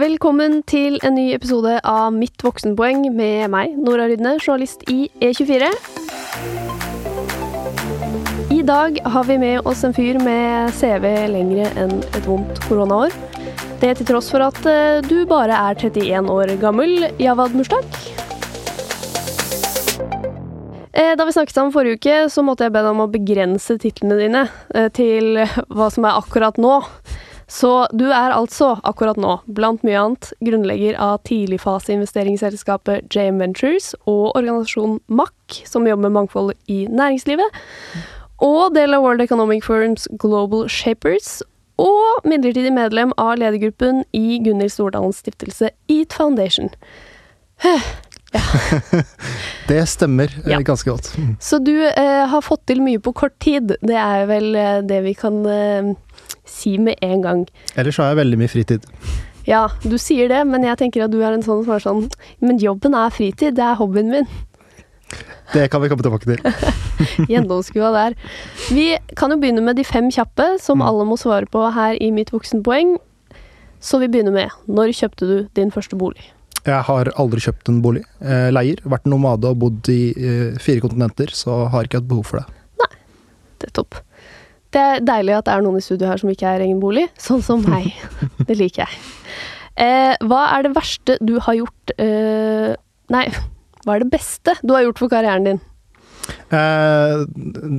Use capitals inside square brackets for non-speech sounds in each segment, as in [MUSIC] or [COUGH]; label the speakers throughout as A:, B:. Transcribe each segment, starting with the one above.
A: Velkommen til en ny episode av Mitt voksenpoeng med meg, Nora Rydne, journalist i E24. I dag har vi med oss en fyr med CV lengre enn et vondt koronaår. Det til tross for at eh, du bare er 31 år gammel, Javad Mustak. Eh, Da vi snakket sammen forrige uke, så måtte jeg be deg om å begrense titlene dine eh, til hva som er akkurat nå. Så du er altså, akkurat nå, blant mye annet, grunnlegger av tidligfaseinvesteringsselskapet JM Ventures og organisasjonen MAC, som jobber med mangfold i næringslivet, og del av World Economic Forums Global Shapers, og midlertidig medlem av ledergruppen i Gunhild Stordalens stiftelse EAT Foundation. [LAUGHS]
B: Det stemmer eh,
A: Ja.
B: ganske godt. Mm.
A: Så du eh, har fått til mye på kort tid. Det er vel eh, det vi kan eh, si med en gang.
B: Ellers har jeg veldig mye fritid.
A: Ja, du sier det, men jeg tenker at du er en sånn som er sånn Men jobben er fritid, det er hobbyen min.
B: Det kan vi komme tilbake til. [LAUGHS]
A: Gjennomskua der. Vi kan jo begynne med de fem kjappe, som
B: Mm.
A: alle må svare på her i Mitt voksenpoeng. Så vi begynner med når kjøpte du din første bolig?
B: Jeg har aldri kjøpt en bolig. Eh, leier. Vært nomade og bodd i eh, fire kontinenter, så har ikke hatt behov for det.
A: Nei, Det er topp. Det er deilig at det er noen i studio her som ikke er egen bolig, sånn som meg. [LAUGHS] Det liker jeg. Eh, hva er det verste du har gjort eh, Nei, hva er det beste du har gjort for karrieren din?
B: Eh,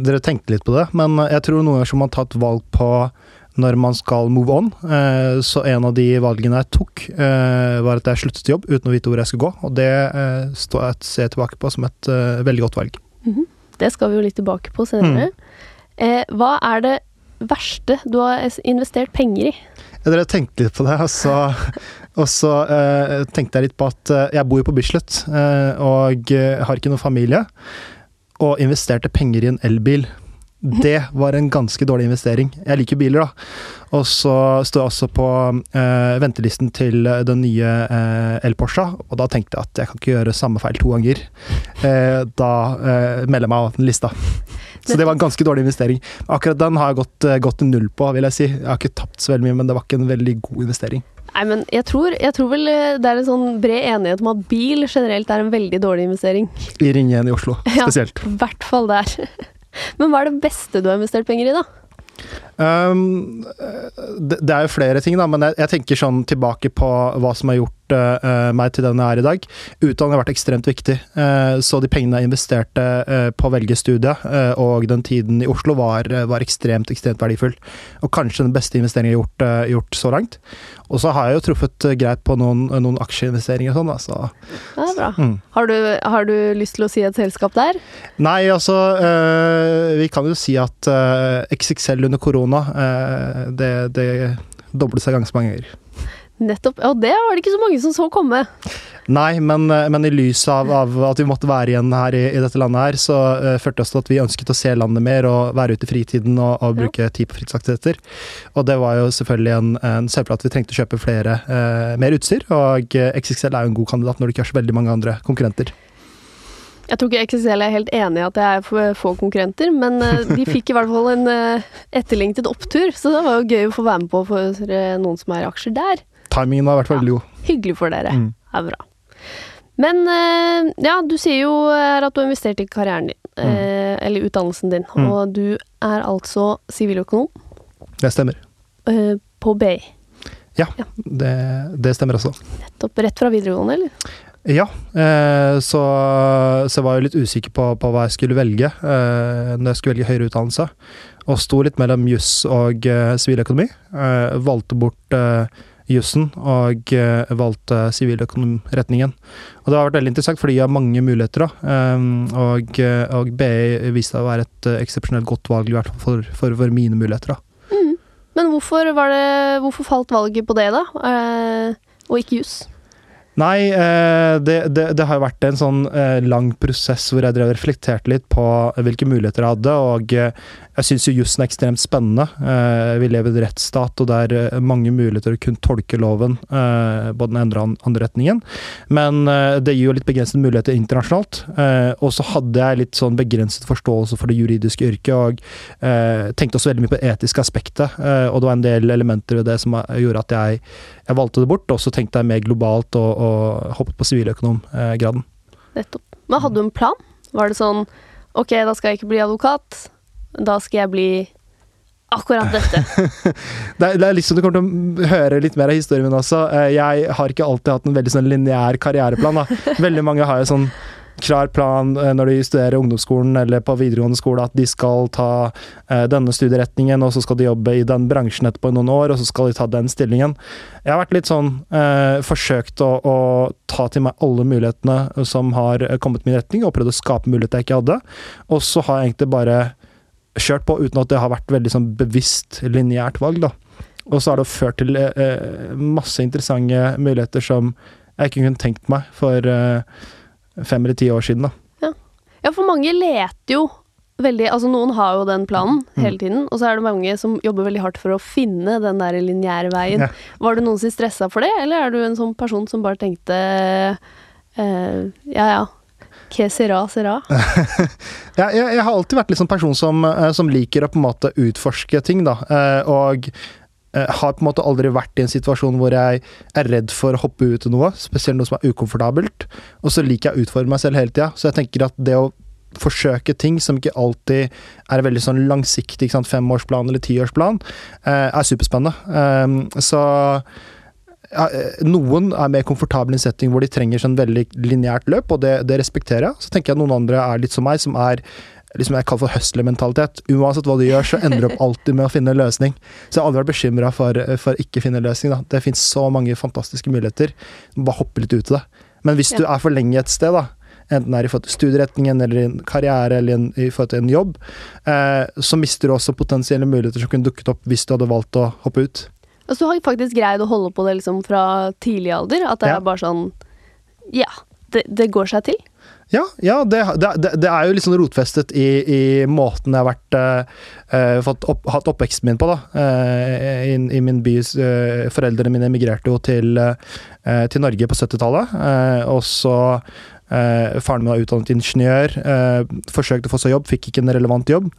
B: dere tenkte litt på det, men jeg tror noen ganger som har tatt valg på når man skal move on. Eh, så en av de valgene jeg tok, eh, var at jeg sluttet jobb uten å vite hvor jeg skulle gå. Og det eh, står jeg ser jeg tilbake på som et veldig godt valg.
A: Det skal vi jo litt tilbake på senere. Eh, hva er det verste du har investert penger i?
B: Ja, Dere tenkte litt på det, og så, og så eh, tenkte jeg litt på at eh, jeg bor jo på Bislett, eh, og har ikke noen familie, og investerte penger i en elbil. Det var en ganske dårlig investering. Jeg liker biler, da. Og så står jeg også på eh, ventelisten til den nye eh, el-Porscha, og da tenkte jeg at jeg kan ikke gjøre samme feil to ganger. Eh, da eh, melder jeg meg av den lista. Så det var en ganske dårlig investering. Akkurat den har jeg gått, eh, gått null på, vil jeg si. Jeg har ikke tapt så veldig mye, men det var ikke en veldig god investering.
A: Nei, men jeg tror, jeg tror vel eh, det er en sånn bred enighet om at bil generelt er en veldig dårlig investering.
B: I Ring 1 i Oslo, [LAUGHS] spesielt. Ja.
A: I hvert fall der. [LAUGHS] Men hva er det beste du har investert penger i, da?
B: Um, det, det er jo flere ting, da, men jeg, jeg tenker sånn tilbake på hva som har gjort eh, meg til den jeg er i dag. Utdanning har vært ekstremt viktig, uh, så de pengene jeg investerte uh, på å velge studie eh, og den tiden i Oslo, var, var ekstremt, ekstremt verdifull. Og kanskje den beste investeringen jeg har gjort, eh, gjort så langt. Og så har jeg jo truffet eh, greit på noen, noen aksjeinvesteringer og sånn, da, så
A: Det er bra.
B: mm.
A: Har du, har du lyst til å si et selskap der?
B: Nei, altså Vi kan jo si at XXL under korona, det, det doblet seg ganske mange ganger.
A: Nettopp. Og det var det ikke så mange som så komme.
B: Nei, men, øh, men i lys av, av at vi måtte være igjen her i, i dette landet her, så førte det oss til at vi ønsket å se landet mer og være ute i fritiden og, og bruke tid på fritidsaktiviteter. Og det var jo selvfølgelig en, en at vi trengte å kjøpe flere, uh, mer utstyr, og XXL er jo en god kandidat når det ikke er så veldig mange andre konkurrenter.
A: Jeg tror ikke XXL er helt enig i at det er få konkurrenter, men eh, de fikk i hvert fall en eh, etterlengtet opptur, så det var jo gøy å få være med på for eh, noen som er aksjer der.
B: Timingen har vært veldig god.
A: Hyggelig for dere.
B: Mm.
A: Det er bra. Men eh, ja, du sier jo her at du har investert i karrieren din, mm. eller utdannelsen din,
B: Mm.
A: og du er altså siviløkonom
B: Det stemmer.
A: eh, på BI.
B: Det, det stemmer også.
A: Nettopp rett fra videregående, eller?
B: Ja, eh, så, så jeg var jo litt usikker på, på hva jeg skulle velge eh, når jeg skulle velge høyere utdannelse. Og sto litt mellom juss og eh, siviløkonomi. Eh, valgte bort eh, jussen og eh, valgte siviløkonomretningen. Og det har vært veldig interessant fordi jeg har mange muligheter. da. Eh, og, eh, og BI viste seg å være et eh, eksepsjonelt godt valg, i hvert fall for, for, mine muligheter. da.
A: Mm. Men hvorfor, var det, hvorfor falt valget på det, da? Eh, og ikke juss?
B: Nei, det, det, det har jo vært en sånn lang prosess hvor jeg drev og reflekterte litt på hvilke muligheter jeg hadde, og jeg syns jussen er ekstremt spennende. Eh, vi lever i en rettsstat, og det er eh, mange muligheter å kunne tolke loven på den og andre retningen. Men eh, det gir jo litt begrensede muligheter internasjonalt. Eh, og så hadde jeg litt sånn begrenset forståelse for det juridiske yrket, og eh, tenkte også veldig mye på det etiske aspektet. og det var en del elementer ved det som gjorde at jeg, jeg valgte det bort. Og så tenkte jeg mer globalt og, og hoppet på siviløkonomgraden.
A: Nettopp. Men hadde du en plan? Var det sånn Ok, da skal jeg ikke bli advokat da skal jeg bli akkurat dette. [LAUGHS]
B: det, er, det er liksom du kommer til å høre litt mer av historien min også. Eh, jeg har ikke alltid hatt en veldig sånn lineær karriereplan. Da. [LAUGHS] Veldig mange har jo sånn klar plan eh, når de studerer ungdomsskolen eller på videregående skole, at de skal ta uh, denne studieretningen, og så skal de jobbe i den bransjen etterpå i noen år, og så skal de ta den stillingen. Jeg har vært litt sånn eh, forsøkt å, å, ta til meg alle mulighetene som har kommet min retning, og prøvd å skape muligheter jeg ikke hadde. Og så har jeg egentlig bare kjørt på uten at det har vært veldig sånn bevisst lineært valg, da. Og så har det ført til eh, masse interessante muligheter som jeg ikke kunne tenkt meg for eh, fem eller ti år siden, da.
A: Ja. ja, for mange leter jo veldig Altså noen har jo den planen mm. hele tiden, og så er det mange som jobber veldig hardt for å finne den der lineære veien. Ja. Var du noensinne stressa for det, eller er du en sånn person som bare tenkte eh, ja ja, Que sera, sera. [LAUGHS]
B: ja, jeg, jeg, har alltid vært liksom person som, eh, som, liker å på en måte utforske ting, da. Eh, og eh, har på en måte aldri vært i en situasjon hvor jeg er redd for å hoppe ut i noe, spesielt noe som er ukomfortabelt. Og så liker jeg å utfordre meg selv hele tida. Så jeg tenker at det å forsøke ting som ikke alltid er veldig sånn langsiktig, femårsplan eller tiårsplan, er superspennende. Så noen er mer komfortable i en setting hvor de trenger sånn veldig lineært løp, og det, det, respekterer jeg. Så tenker jeg at noen andre er litt som meg, som er liksom jeg kaller for hustler-mentalitet. Uansett hva du gjør, så ender du opp alltid med å finne en løsning. Så jeg har aldri vært bekymra for, for ikke finne en løsning. Da. Det finnes så mange fantastiske muligheter. Bare hoppe litt ut i det. Men hvis ja. du er for lenge et sted, da, enten det er i forhold til studieretningen eller i en karriere eller en, i forhold til en jobb, eh, så mister du også potensielle muligheter som kunne dukket opp hvis du hadde valgt å hoppe ut.
A: Altså, du har faktisk greid å holde på det liksom fra tidlig alder? At det ja. er bare sånn Ja, det, det går seg til?
B: Ja, ja det, det, det, er jo litt sånn rotfestet i, i måten jeg har vært uh, fått opp, hatt oppveksten min på, da. Uh, i, i, min by. Uh, foreldrene mine emigrerte jo til, til Norge på 70-tallet. og så Eh, faren min var utdannet ingeniør, eh, forsøkte å få seg jobb, fikk ikke en relevant jobb.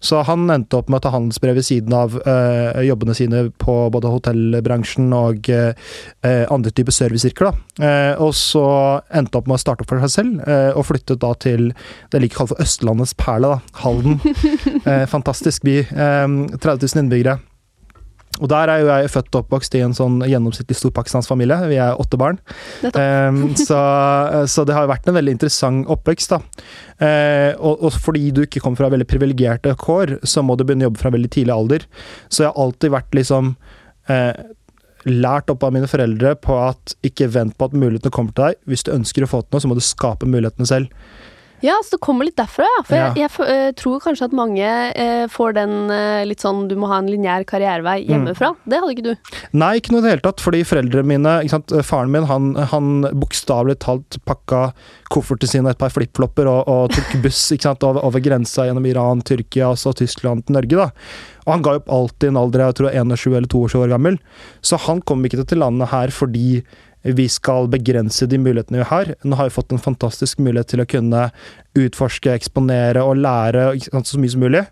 B: Så han endte opp med å ta handelsbrev ved siden av eh, jobbene sine på både hotellbransjen og eh, andre typer serviceyrker. Eh, og så endte opp med å starte opp for seg selv, eh, og flyttet da til det jeg liker å kalle for Østlandets perle, da, Halden. [LAUGHS] fantastisk by. 30 000 innbyggere. Og der er jo jeg født og oppvokst i en sånn gjennomsnittlig stor pakistansk familie. Vi er åtte barn. Um, så, så, det har vært en veldig interessant oppvekst, da. Uh, og, og, fordi du ikke kommer fra veldig privilegerte kår, så må du begynne å jobbe fra veldig tidlig alder. Så jeg har alltid vært liksom uh, lært opp av mine foreldre på at ikke vent på at mulighetene kommer til deg. Hvis du ønsker å få til noe, så må du skape mulighetene selv.
A: Ja, så det kommer litt derfra, ja. For ja. jeg, jeg uh, tror kanskje at mange uh, får den uh, litt sånn du må ha en lineær karrierevei mm. hjemmefra. Mm. Det hadde ikke du?
B: Nei, ikke noe i det hele tatt. Fordi foreldrene mine Faren min han, han bokstavelig talt pakka kofferten sin og et par flipflopper og, og, tok [LAUGHS] buss sant, over, over, grensa gjennom Iran, Tyrkia og så Tyskland til Norge. da. Og han ga opp alltid en alder jeg tror 21 eller 22 år gammel. Så han kom ikke til landet her fordi vi skal begrense de mulighetene vi har. Nå har vi fått en fantastisk mulighet til å kunne utforske, eksponere og lære så mye som mulig.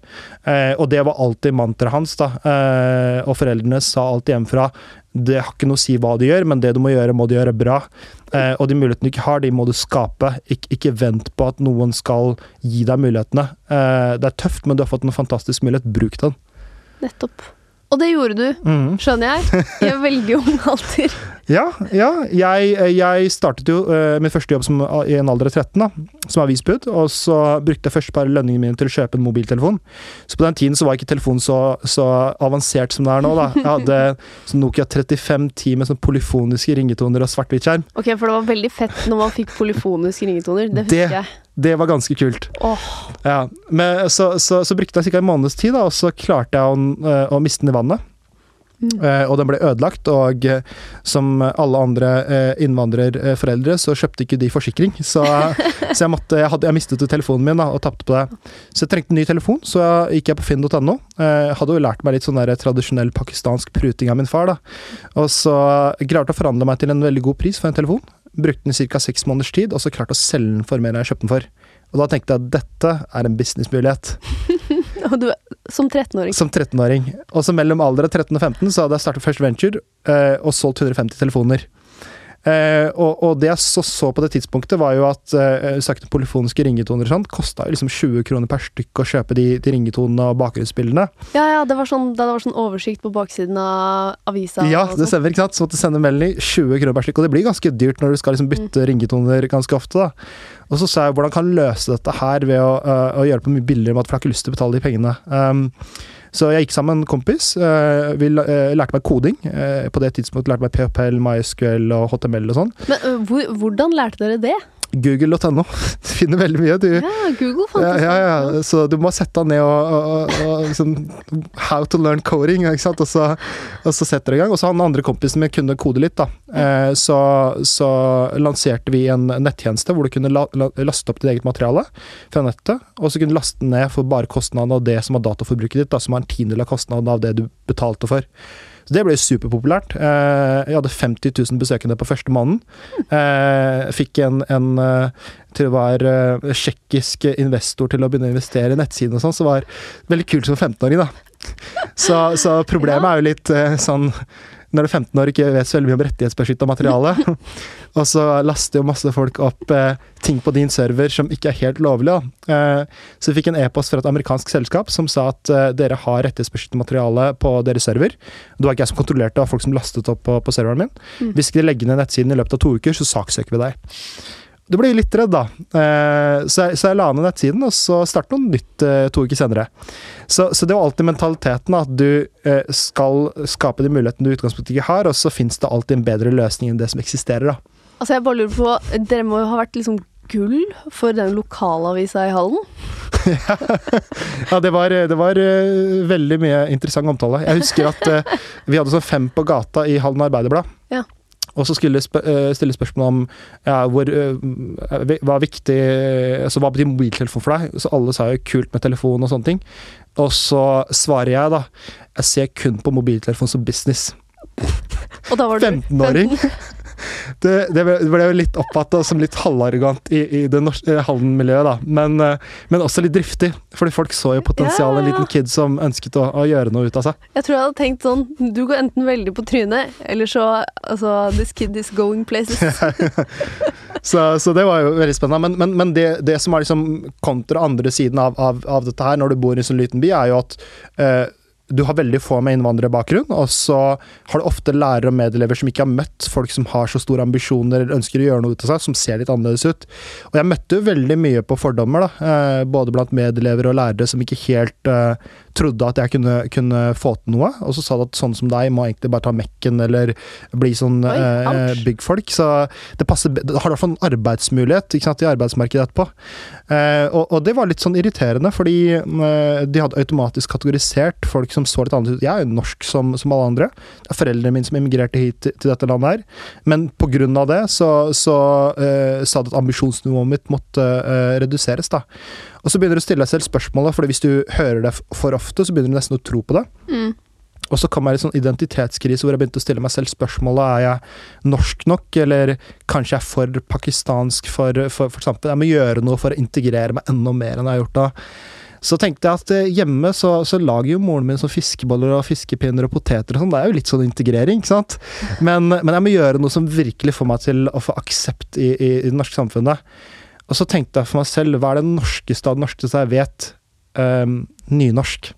B: Eh, og det var alltid mantraet hans. da. Eh, og foreldrene sa alltid hjemmefra det har ikke noe å si hva du gjør, men det du må gjøre, må du gjøre bra. Eh, og de mulighetene du ikke har, de må du skape. Ik ikke vent på at noen skal gi deg mulighetene. Eh, det er tøft, men du har fått en fantastisk mulighet. Bruk den.
A: Nettopp. Og det gjorde du, mm. skjønner jeg, i en veldig ung alder.
B: Ja, ja. Jeg, jeg, startet jo uh, min første jobb som, i en alder av 13, da, som avisbud. Og så brukte jeg først bare lønningene mine til å kjøpe en mobiltelefon. Så på den tiden så var ikke telefonen så, så avansert som det er nå. da. Jeg hadde [LAUGHS] sånn Nokia 3510 med sånn polyfoniske ringetoner og svart-hvitt-skjerm.
A: Ok, For det var veldig fett når man fikk polyfoniske ringetoner. Det husker jeg.
B: Det var ganske kult.
A: Oh.
B: Ja, men, så, så, så, brukte jeg ca. en måneds tid, da, og så klarte jeg å, eh, å miste den i vannet. Eh, og den ble ødelagt, og eh, som alle andre eh, innvandrerforeldre, så kjøpte ikke de forsikring. Så, [LAUGHS] så jeg, måtte, jeg, hadde, jeg mistet telefonen min da, og tapte på det. Så jeg trengte en ny telefon, så gikk jeg på finn.no. Hadde jo lært meg litt sånn der tradisjonell pakistansk pruting av min far, da. Og så klarte å forhandle meg til en veldig god pris for en telefon. Brukte den i ca. seks måneders tid, og så klarte å selge den for mer enn jeg kjøpte den for. Og da tenkte jeg at dette er en businessmulighet. [LAUGHS] [LAUGHS]
A: Og du, som 13-åring?
B: Som 13-åring. Og så mellom alder av 13 og 15 så hadde jeg startet First Venture eh, og solgt 150 telefoner. Eh, og, og, det jeg så, så, på det tidspunktet, var jo at eh, sakte polyfoniske ringetoner og sånn kosta liksom 20 kroner per stykk å kjøpe de, de ringetonene og bakgrunnsbildene.
A: Ja, ja, det var sånn, det var sånn oversikt på baksiden av avisa.
B: Ja, det stemmer, ikke sant. Så måtte du sende melding 20 kroner per stykk. Og det blir ganske dyrt når du skal liksom bytte mm. ringetoner ganske ofte, da. Og så sa jeg hvordan kan jeg løse dette her ved å, uh, å gjøre det på mye billigere måte, for jeg har ikke lyst til å betale de pengene. Um, så jeg gikk sammen med en kompis. Uh, vi uh, lærte meg koding. Uh, på det tidspunktet lærte meg PHPL, MySQL og HTML og sånn.
A: Men hvordan lærte dere det?
B: Google.no. Finner veldig mye. Du,
A: ja, Google fant
B: Ja, ja, ja, Så du må sette deg ned og, og, og liksom, How to learn coding, ikke sant? Og så, og så setter du i gang. Og så han andre kompisen min kunne kode litt, da. Eh, så, så, lanserte vi en nettjeneste hvor du kunne la, la, laste opp ditt eget materiale fra nettet, og så kunne du laste ned for bare kostnaden av det som var dataforbruket ditt, da, som er en tiendedel av kostnaden av det du betalte for. Så det ble superpopulært. Eh, jeg hadde 50 000 besøkende på første måneden. Eh, fikk en, en eh, til det var tsjekkisk investor til å begynne å investere i nettsiden og sånn, så det var veldig kult som 15-åring, da. Så, så problemet er jo litt sånn når du er 15 år og ikke vet så veldig mye om rettighetsbeskytta materiale. [LAUGHS] og så laster jo masse folk opp eh, ting på din server som ikke er helt lovlig. Eh, så vi fikk en e-post fra et amerikansk selskap som sa at eh, dere har rettighetsbeskytta materiale på deres server. Det var ikke jeg som kontrollerte, det var folk som lastet opp på, på serveren min. Mm. Hvis ikke de legger ned nettsiden i løpet av to uker, så saksøker vi deg. Du blir litt redd, da. Eh, så, jeg, så, jeg, la ned nettsiden, og så startet noe nytt eh, to uker senere. Så, så, det var alltid mentaliteten at du eh, skal skape de mulighetene du i utgangspunktet ikke har, og så fins det alltid en bedre løsning enn det som eksisterer, da.
A: Altså, jeg bare lurer på, dere må jo ha vært liksom gull for den lokalavisa i Hallen? [LAUGHS]
B: ja, det var, det var veldig mye interessant omtale. Jeg husker at vi hadde sånn fem på gata i Hallen Arbeiderblad.
A: Ja.
B: Og så eh, stille spørsmål om ja, hvor, uh, hva er viktig altså Hva betyr mobiltelefon for deg? Så alle sa jo kult med telefon og sånne ting. Og så svarer jeg, da. Jeg ser kun på mobiltelefon som business.
A: Og da var du
B: 15-åring. Det, det, ble jo litt oppfatta som litt halvarrogant i, i det norske eh, Hallen-miljøet, da. Men, eh, men, også litt driftig. Fordi folk så jo potensialet. Ja, ja, ja. En liten kid som ønsket å, å, gjøre noe ut av seg.
A: Jeg tror jeg hadde tenkt sånn Du går enten veldig på trynet, eller så Altså, this kid is going places. [LAUGHS]
B: så, så, det var jo veldig spennende. Men, men, men det, det, som er liksom kontra andre siden av, av, av, dette her, når du bor i en sånn liten by, er jo at uh, du har veldig få med innvandrerbakgrunn, og så har du ofte lærere og medelever som ikke har møtt folk som har så store ambisjoner eller ønsker å gjøre noe ut av seg, som ser litt annerledes ut. Og jeg møtte jo veldig mye på fordommer, da, eh, både blant medelever og lærere som ikke helt uh, trodde at jeg kunne, kunne, få til noe, og så sa de at sånn som deg må egentlig bare ta Mekken eller bli sånn uh, byggfolk. Så det passer har i hvert fall en arbeidsmulighet ikke sant, i arbeidsmarkedet etterpå. Uh, og, og, det var litt sånn irriterende, fordi de hadde automatisk kategorisert folk som som så litt annerledes ut. Jeg er jo norsk som, som, alle andre. Det er foreldrene mine som emigrerte hit til, til dette landet her. Men pga. det så, så uh, sa det at ambisjonsnivået mitt måtte uh, reduseres, da. Og så begynner du å stille deg selv spørsmålet, for hvis du hører det for ofte, så begynner du nesten å tro på det.
A: Mm.
B: Og så kom jeg i en sånn identitetskrise hvor jeg begynte å stille meg selv spørsmålet er jeg norsk nok, eller kanskje jeg er for pakistansk for, for, for eksempel. Jeg må gjøre noe for å integrere meg enda mer enn jeg har gjort da. Så tenkte jeg at eh, hjemme så, så lager jo moren min sånn fiskeboller og fiskepinner og poteter og sånn. Det er jo litt sånn integrering, ikke sant. Men, men, jeg må gjøre noe som virkelig får meg til å få aksept i, i, i det norske samfunnet. Og så tenkte jeg for meg selv, hva er det norskeste av det norskeste jeg vet? Um, nynorsk.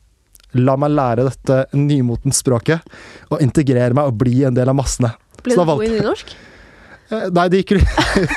B: La meg lære dette nymotens språket, og integrere meg og bli en del av massene.
A: Ble du god i nynorsk?
B: Eh, nei, det gikk,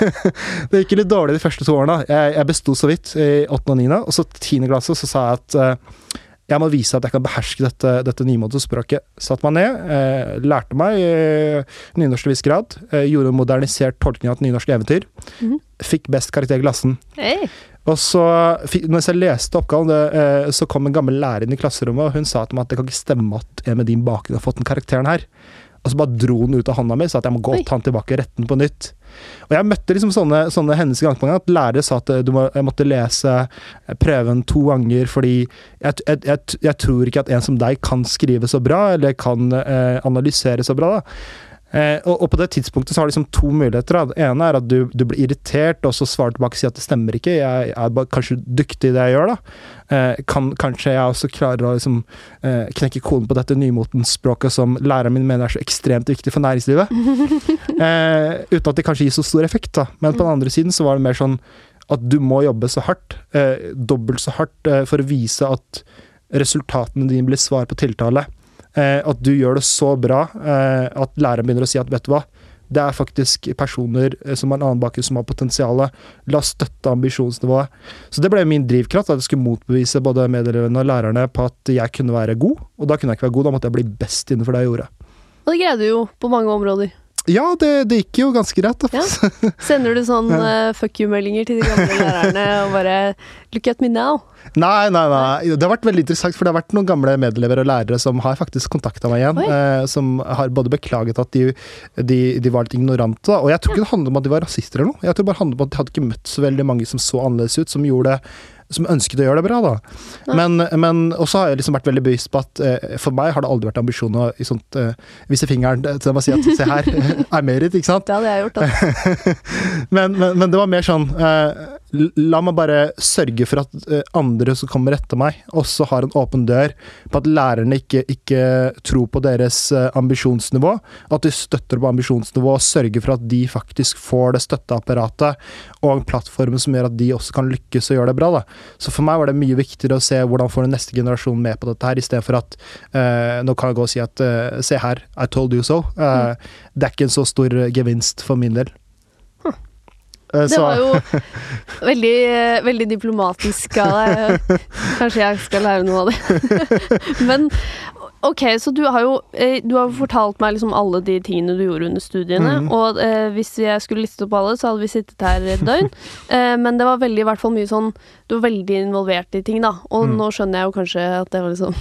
B: [LAUGHS] det gikk litt dårlig de første to årene. Jeg, jeg besto så vidt i åttende og niende, og så tiende klasse så sa jeg at uh, jeg må vise at jeg kan beherske dette, dette nymotespråket. Satte meg ned, eh, lærte meg eh, nynorsk til viss grad. Eh, gjorde en modernisert tolkning av et nynorsk eventyr.
A: Mm.
B: Fikk best karakter i klassen.
A: Hey.
B: Og så, når mens jeg leste oppgaven, det, eh, så kom en gammel lærer inn i klasserommet, og hun sa til meg at det kan ikke stemme at en med din bakgrunn har fått den karakteren her. Og så bare dro den ut av hånda mi, sa at jeg må gå og ta den tilbake og rette den på nytt. Og jeg møtte liksom sånne, sånne hendelser gang på gang, at lærere sa at eh, du må, jeg måtte lese eh, prøven to ganger fordi jeg, jeg, jeg, jeg tror ikke at en som deg kan skrive så bra, eller kan eh, analysere så bra. da. Eh, og, og på det tidspunktet så har du liksom to muligheter. Da. Det ene er at du, du blir irritert, og så svarer tilbake og sier at det stemmer ikke. Jeg, er bare kanskje dyktig i det jeg gjør, da. Eh, kan, kanskje jeg også klarer å liksom, eh, knekke koden på dette nymotensspråket som læreren min mener er så ekstremt viktig for næringslivet. [LAUGHS] eh, uten at det kanskje gir så stor effekt, da. Men på den andre siden så var det mer sånn at du må jobbe så hardt, eh, dobbelt så hardt, eh, for å vise at resultatene dine blir svar på tiltale. Eh, at du gjør det så bra eh, at læreren begynner å si at vet du hva, det er faktisk personer eh, som har en annen bakgrunn som har potensial. La oss støtte ambisjonsnivået. Så det ble min drivkraft, at jeg skulle motbevise både medelevene og lærerne på at jeg kunne være god. Og da kunne jeg ikke være god, da måtte jeg bli best innenfor det jeg gjorde.
A: Og det greide du jo på mange områder.
B: Ja, det, det gikk jo ganske greit.
A: Ja. Sender du sånn [LAUGHS] uh, fuck you-meldinger til de gamle lærerne og bare Look at me now.
B: Nei, nei, nei. Det har vært veldig interessant, for det har vært noen gamle medelever og lærere som har faktisk kontakta meg igjen. Eh, som har både beklaget at de, de, de var litt ignorante. da. Og jeg tror ikke det handler om at de var rasister eller noe. Jeg tror bare det handler om at de hadde ikke møtt så veldig mange som så annerledes ut, som gjorde det som ønsket å gjøre det bra, da. Men, men også har jeg liksom vært veldig bevisst på at eh, for meg har det aldri vært ambisjon å i sånt, eh, vise fingeren til dem og si at [LAUGHS] se her, I made it, ikke sant?
A: Det hadde jeg gjort. da. [LAUGHS]
B: men, men, men det var mer sånn eh, La meg bare sørge for at eh, andre som kommer etter meg, også har en åpen dør på at lærerne ikke, ikke tror på deres eh, ambisjonsnivå. At de støtter på ambisjonsnivå og sørger for at de faktisk får det støtteapparatet og en plattform som gjør at de også kan lykkes og gjøre det bra. Da. Så for meg var det mye viktigere å se hvordan får den neste generasjon med på dette her, istedenfor at uh, nå kan jeg gå og si at uh, se her, I told you so. Eh, Det er ikke en så stor gevinst for min del. Eh,
A: Det var jo [LAUGHS] veldig, veldig diplomatisk av deg. [LAUGHS] Kanskje jeg skal lære noe av det. [LAUGHS] Men ok, så du har jo eh, du har fortalt meg liksom alle de tingene du gjorde under studiene.
B: Mm.
A: Og eh, hvis jeg skulle listet opp alle, så hadde vi sittet her et døgn. [LAUGHS] Eh, men det var veldig, i hvert fall mye sånn Du var veldig involvert i ting, da. Og
B: mm.
A: nå skjønner jeg jo kanskje at det var liksom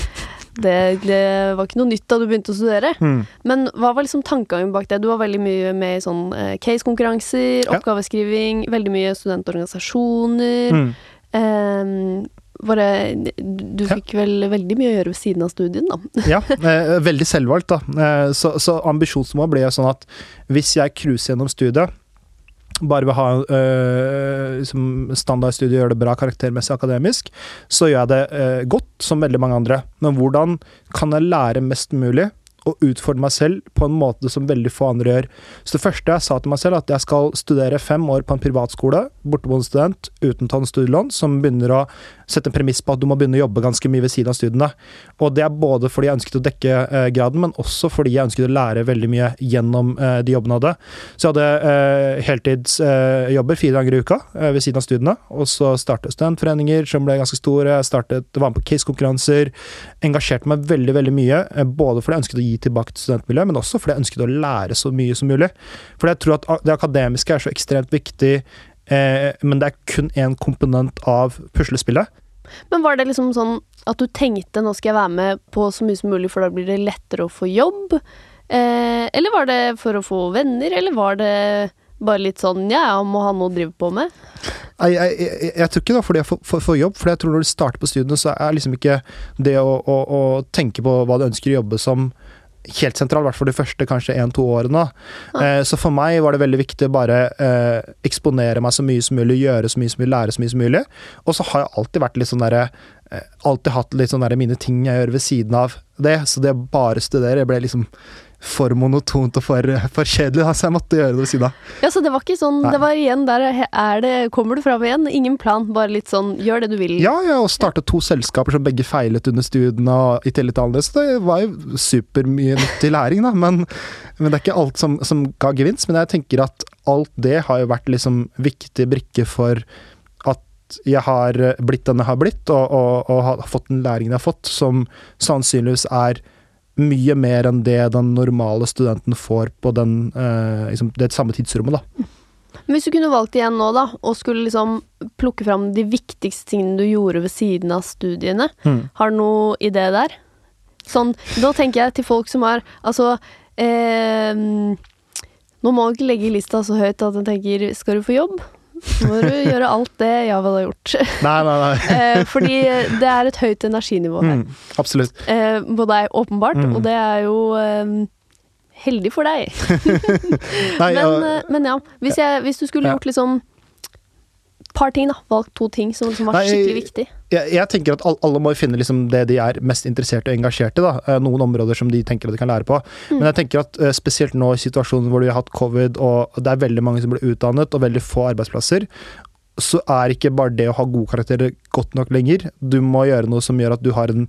A: [LAUGHS] det, det var ikke noe nytt da du begynte å studere.
B: Mm.
A: Men hva var liksom tankegangen bak det? Du var veldig mye med i sånn eh, case-konkurranser,
B: Ja.
A: oppgaveskriving, veldig mye studentorganisasjoner.
B: Mm.
A: Ehm, bare, du
B: Ja.
A: fikk vel veldig mye å gjøre ved siden av studien, da. [LAUGHS]
B: Ja, eh, veldig selvvalgt, da. Eh, så, så ambisjonsnivået ble jo sånn at hvis jeg cruiser gjennom studiet, bare vil ha øh, liksom standardstudie, gjøre det bra karaktermessig akademisk, så gjør jeg det øh, godt, som veldig mange andre. Men hvordan kan jeg lære mest mulig? Og utfordre meg selv på en måte som veldig få andre gjør. Så det første jeg sa til meg selv, at jeg skal studere fem år på en privatskole, borteboende student, uten å ta en studielån, som begynner å sette en premiss på at du må begynne å jobbe ganske mye ved siden av studiene. Og det er både fordi jeg ønsket å dekke eh, graden, men også fordi jeg ønsket å lære veldig mye gjennom eh, de jobbene jeg hadde. Så jeg hadde eh, heltidsjobber fire ganger i uka eh, ved siden av studiene. Og så startet studentforeninger som ble ganske store. Jeg startet, var med på casekonkurranser. Engasjerte meg veldig veldig mye, eh, både fordi jeg ønsket å gi tilbake til studentmiljøet, men også fordi jeg ønsket å lære så mye som mulig. Fordi jeg tror at det akademiske er så ekstremt viktig, eh, men det er kun én komponent av puslespillet.
A: Men var det liksom sånn at du tenkte nå skal jeg være med på så mye som mulig, for da blir det lettere å få jobb? Eh, eller var det for å få venner, eller var det bare litt sånn ja, jeg må ha noe å drive på med?
B: Jeg, jeg, jeg, jeg tror ikke det var fordi jeg får jobb, for jeg tror når du starter på studiene, så er liksom ikke det å, å, å tenke på hva du ønsker å jobbe som helt sentral, i hvert fall de første kanskje én-to årene. Eh, så for meg var det veldig viktig å bare eh, eksponere meg så mye som mulig, gjøre så mye som mulig, lære så mye som mulig. Og så har jeg alltid vært litt sånn derre eh, Alltid hatt litt sånn derre mine ting jeg gjør ved siden av det. Så det bare studere ble liksom for monotont og for, for kjedelig, da, så jeg måtte gjøre det ved siden av.
A: Ja, så det var ikke sånn
B: Nei.
A: Det var igjen der er det Kommer du fram igjen? Ingen plan, bare litt sånn gjør det du vil.
B: Ja, ja, og startet to selskaper som begge feilet under studiene, og i tillegg til det, så det var jo supermye nyttig læring, da. Men, men det er ikke alt som, som ga gevinst. Men jeg tenker at alt det har jo vært liksom viktig brikke for jeg har blitt den jeg har blitt, og, og, og har fått den læringen jeg har fått, som sannsynligvis er mye mer enn det den normale studenten får på den, eh, liksom, det samme tidsrommet, da.
A: Men hvis du kunne valgt igjen nå, da, og skulle liksom plukke fram de viktigste tingene du gjorde ved siden av studiene,
B: Mm.
A: har du noe idé der? Sånn, da tenker jeg til folk som har Altså eh, Nå må man ikke legge lista så høyt at en tenker skal du få jobb, må du [LAUGHS] gjøre alt det Javel har gjort.
B: Nei, nei, nei. [LAUGHS]
A: eh, fordi det er et høyt energinivå her.
B: Mm, absolutt.
A: Eh, på deg, åpenbart,
B: Mm.
A: og det er jo eh, heldig for deg. [LAUGHS]
B: Nei,
A: Men, eh, men ja, hvis, jeg, hvis du skulle
B: gjort
A: gjort liksom par ting, da. Valgt to ting som, som var
B: Nei,
A: skikkelig viktig.
B: jeg, jeg tenker at alle må finne liksom det de er mest interessert og engasjert i. Da. Eh, Noen områder som de tenker at de kan lære på.
A: Mm.
B: Men jeg tenker at eh, spesielt nå i situasjonen hvor vi har hatt covid, og det er veldig mange som blir utdannet, og veldig få arbeidsplasser, så er ikke bare det å ha gode karakterer godt nok lenger. Du må gjøre noe som gjør at du har en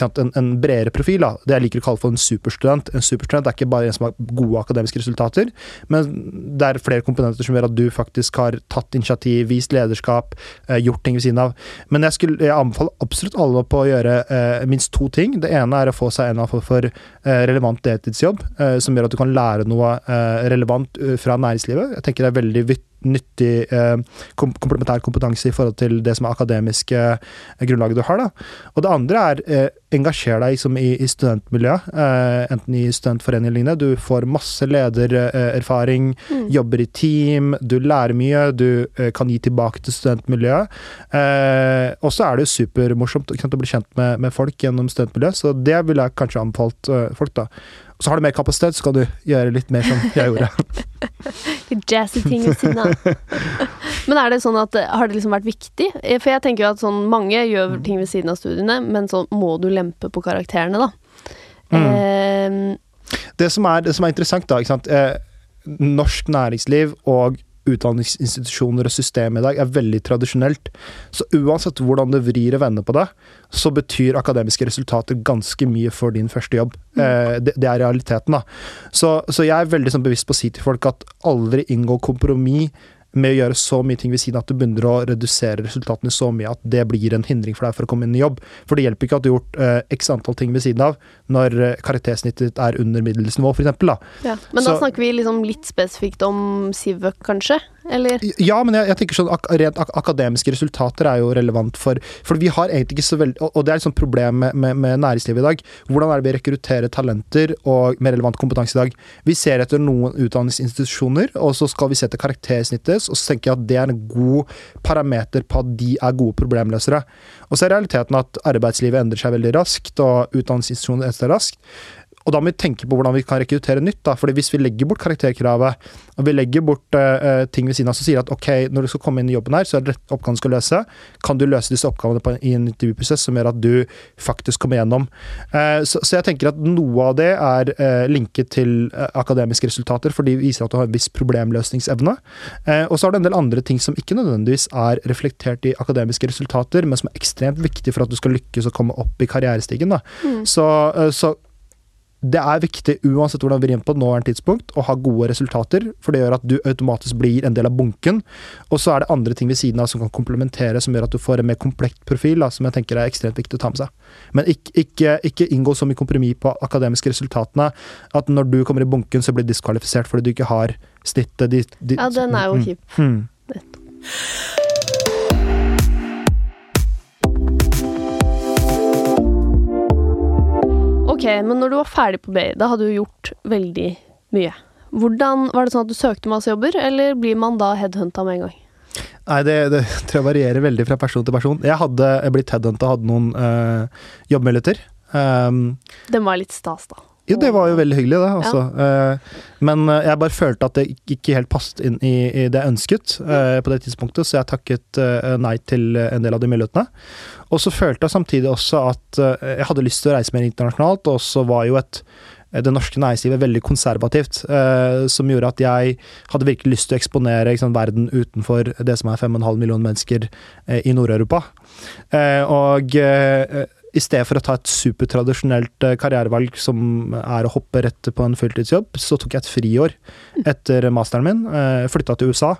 B: sant, en, en bredere profil. Da. Det jeg liker å kalle for en superstudent. En superstudent er ikke bare en som har gode akademiske resultater, men det er flere komponenter som gjør at du faktisk har tatt initiativ, vist lederskap, eh, gjort ting ved siden av. Men jeg, skulle, jeg anbefaler absolutt alle på å gjøre eh, minst to ting. Det ene er å få seg en avfall annen for eh, relevant deltidsjobb, eh, som gjør at du kan lære noe eh, relevant eh, fra næringslivet. Jeg tenker det er veldig vitt nyttig eh, kom komplementær kompetanse i forhold til det som er akademiske eh, grunnlaget du har. Da. Og det andre er eh, engasjer deg liksom, i, i studentmiljøet, eh, enten i studentforening eller lignende. Du får masse ledererfaring,
A: Mm.
B: jobber i team, du lærer mye, du kan gi tilbake til studentmiljøet. Eh, og så er det jo supermorsomt å bli kjent med, med folk gjennom studentmiljøet, så det ville jeg kanskje anbefalt folk, da. Så har du mer kapasitet, så kan du gjøre litt mer som jeg gjorde. [LAUGHS]
A: Jazzy ting ved siden av. Men er det sånn at har det liksom vært viktig? Eh, For jeg tenker jo at sånn mange
B: Mm.
A: gjør ting ved siden av studiene, men så må du lempe på karakterene, da.
B: Mm.
A: Eh,
B: Det som er, det som er interessant, da, ikke sant? Eh, norsk næringsliv og utdanningsinstitusjoner og system i dag er veldig tradisjonelt. Så uansett hvordan du vrir og vender på det, så betyr akademiske resultater ganske mye for din første jobb. Eh, det, det er realiteten, da. Så, så jeg er veldig sånn bevisst på å si til folk at aldri inngå kompromiss med å gjøre så mye ting ved siden av at du begynner å redusere resultatene så mye at det blir en hindring for deg for å komme inn i jobb. For det hjelper ikke at du har gjort eh, x antall ting ved siden av, når eh, karaktersnittet ditt er under middels nivå, f.eks.
A: ja. Men da snakker vi liksom litt spesifikt om Sivøk, kanskje? Eller?
B: Ja, men jeg, jeg tenker sånn ak rent ak akademiske resultater er jo relevant for For vi har egentlig ikke så veldig Og, og det er et sånt problem med, med, med næringslivet i dag. Hvordan er det vi rekrutterer talenter og med relevant kompetanse i dag? Vi ser etter noen utdanningsinstitusjoner, og så skal vi se etter karaktersnittet, og så tenker jeg at det er en god parameter på at de er gode problemløsere. Og så er realiteten at arbeidslivet endrer seg veldig raskt, og utdanningsinstitusjoner endrer seg raskt. Og da må vi tenke på hvordan vi kan rekruttere nytt. da, fordi Hvis vi legger bort karakterkravet og vi legger bort uh, ting ved siden av, så sier at ok, når du skal komme inn i jobben her, så er det rett oppgaven du skal løse. Kan du løse disse oppgavene på, i en intervjuprosess som gjør at du faktisk kommer gjennom? Uh, så, så jeg tenker at noe av det er uh, linket til akademiske resultater, for de viser at du har en viss problemløsningsevne. Og så har du en del andre ting som ikke nødvendigvis er reflektert i akademiske resultater, men som er ekstremt viktig for at du skal lykkes å komme opp i karrierestigen. da.
A: Mm.
B: Så, så det er viktig, uansett hvordan vi rir på nåværende tidspunkt, å ha gode resultater, for det gjør at du automatisk blir en del av bunken. Og så er det andre ting ved siden av som kan komplementere, som gjør at du får en mer komplekt profil, da, som jeg tenker er ekstremt viktig å ta med seg. Men ikke, ikke, ikke inngå så mye kompromiss på akademiske resultatene at når du kommer i bunken, så blir du diskvalifisert fordi du ikke har snittet de, de,
A: Ja, den er jo
B: mm,
A: kjip.
B: mm.
A: Ok, men når du var ferdig på BI, da hadde du gjort veldig mye. Hvordan, Var det sånn at du søkte masse jobber, eller blir man da headhunta med en gang?
B: Nei, det, det [LAUGHS] tror jeg varierer veldig fra person til person. Jeg hadde blitt headhunta og hadde noen øh, jobbmuligheter. Um,
A: Den var litt stas, da.
B: Jo, det var jo veldig hyggelig, det. Altså. Ja. men eh, jeg bare følte at det ikke helt passet inn i, det jeg ønsket eh, på det tidspunktet, så jeg takket eh, nei til en del av de mulighetene. Og så følte jeg samtidig også at eh, jeg hadde lyst til å reise mer internasjonalt, og så var jo et det norske næringslivet veldig konservativt, eh, som gjorde at jeg hadde virkelig lyst til å eksponere sant, verden utenfor det som er 5,5 millioner mennesker eh, i Nord-Europa. Eh, og eh, i stedet for å ta et supertradisjonelt eh, karrierevalg som er å hoppe rett på en fulltidsjobb, så tok jeg et friår etter masteren min. Eh, Flytta til USA.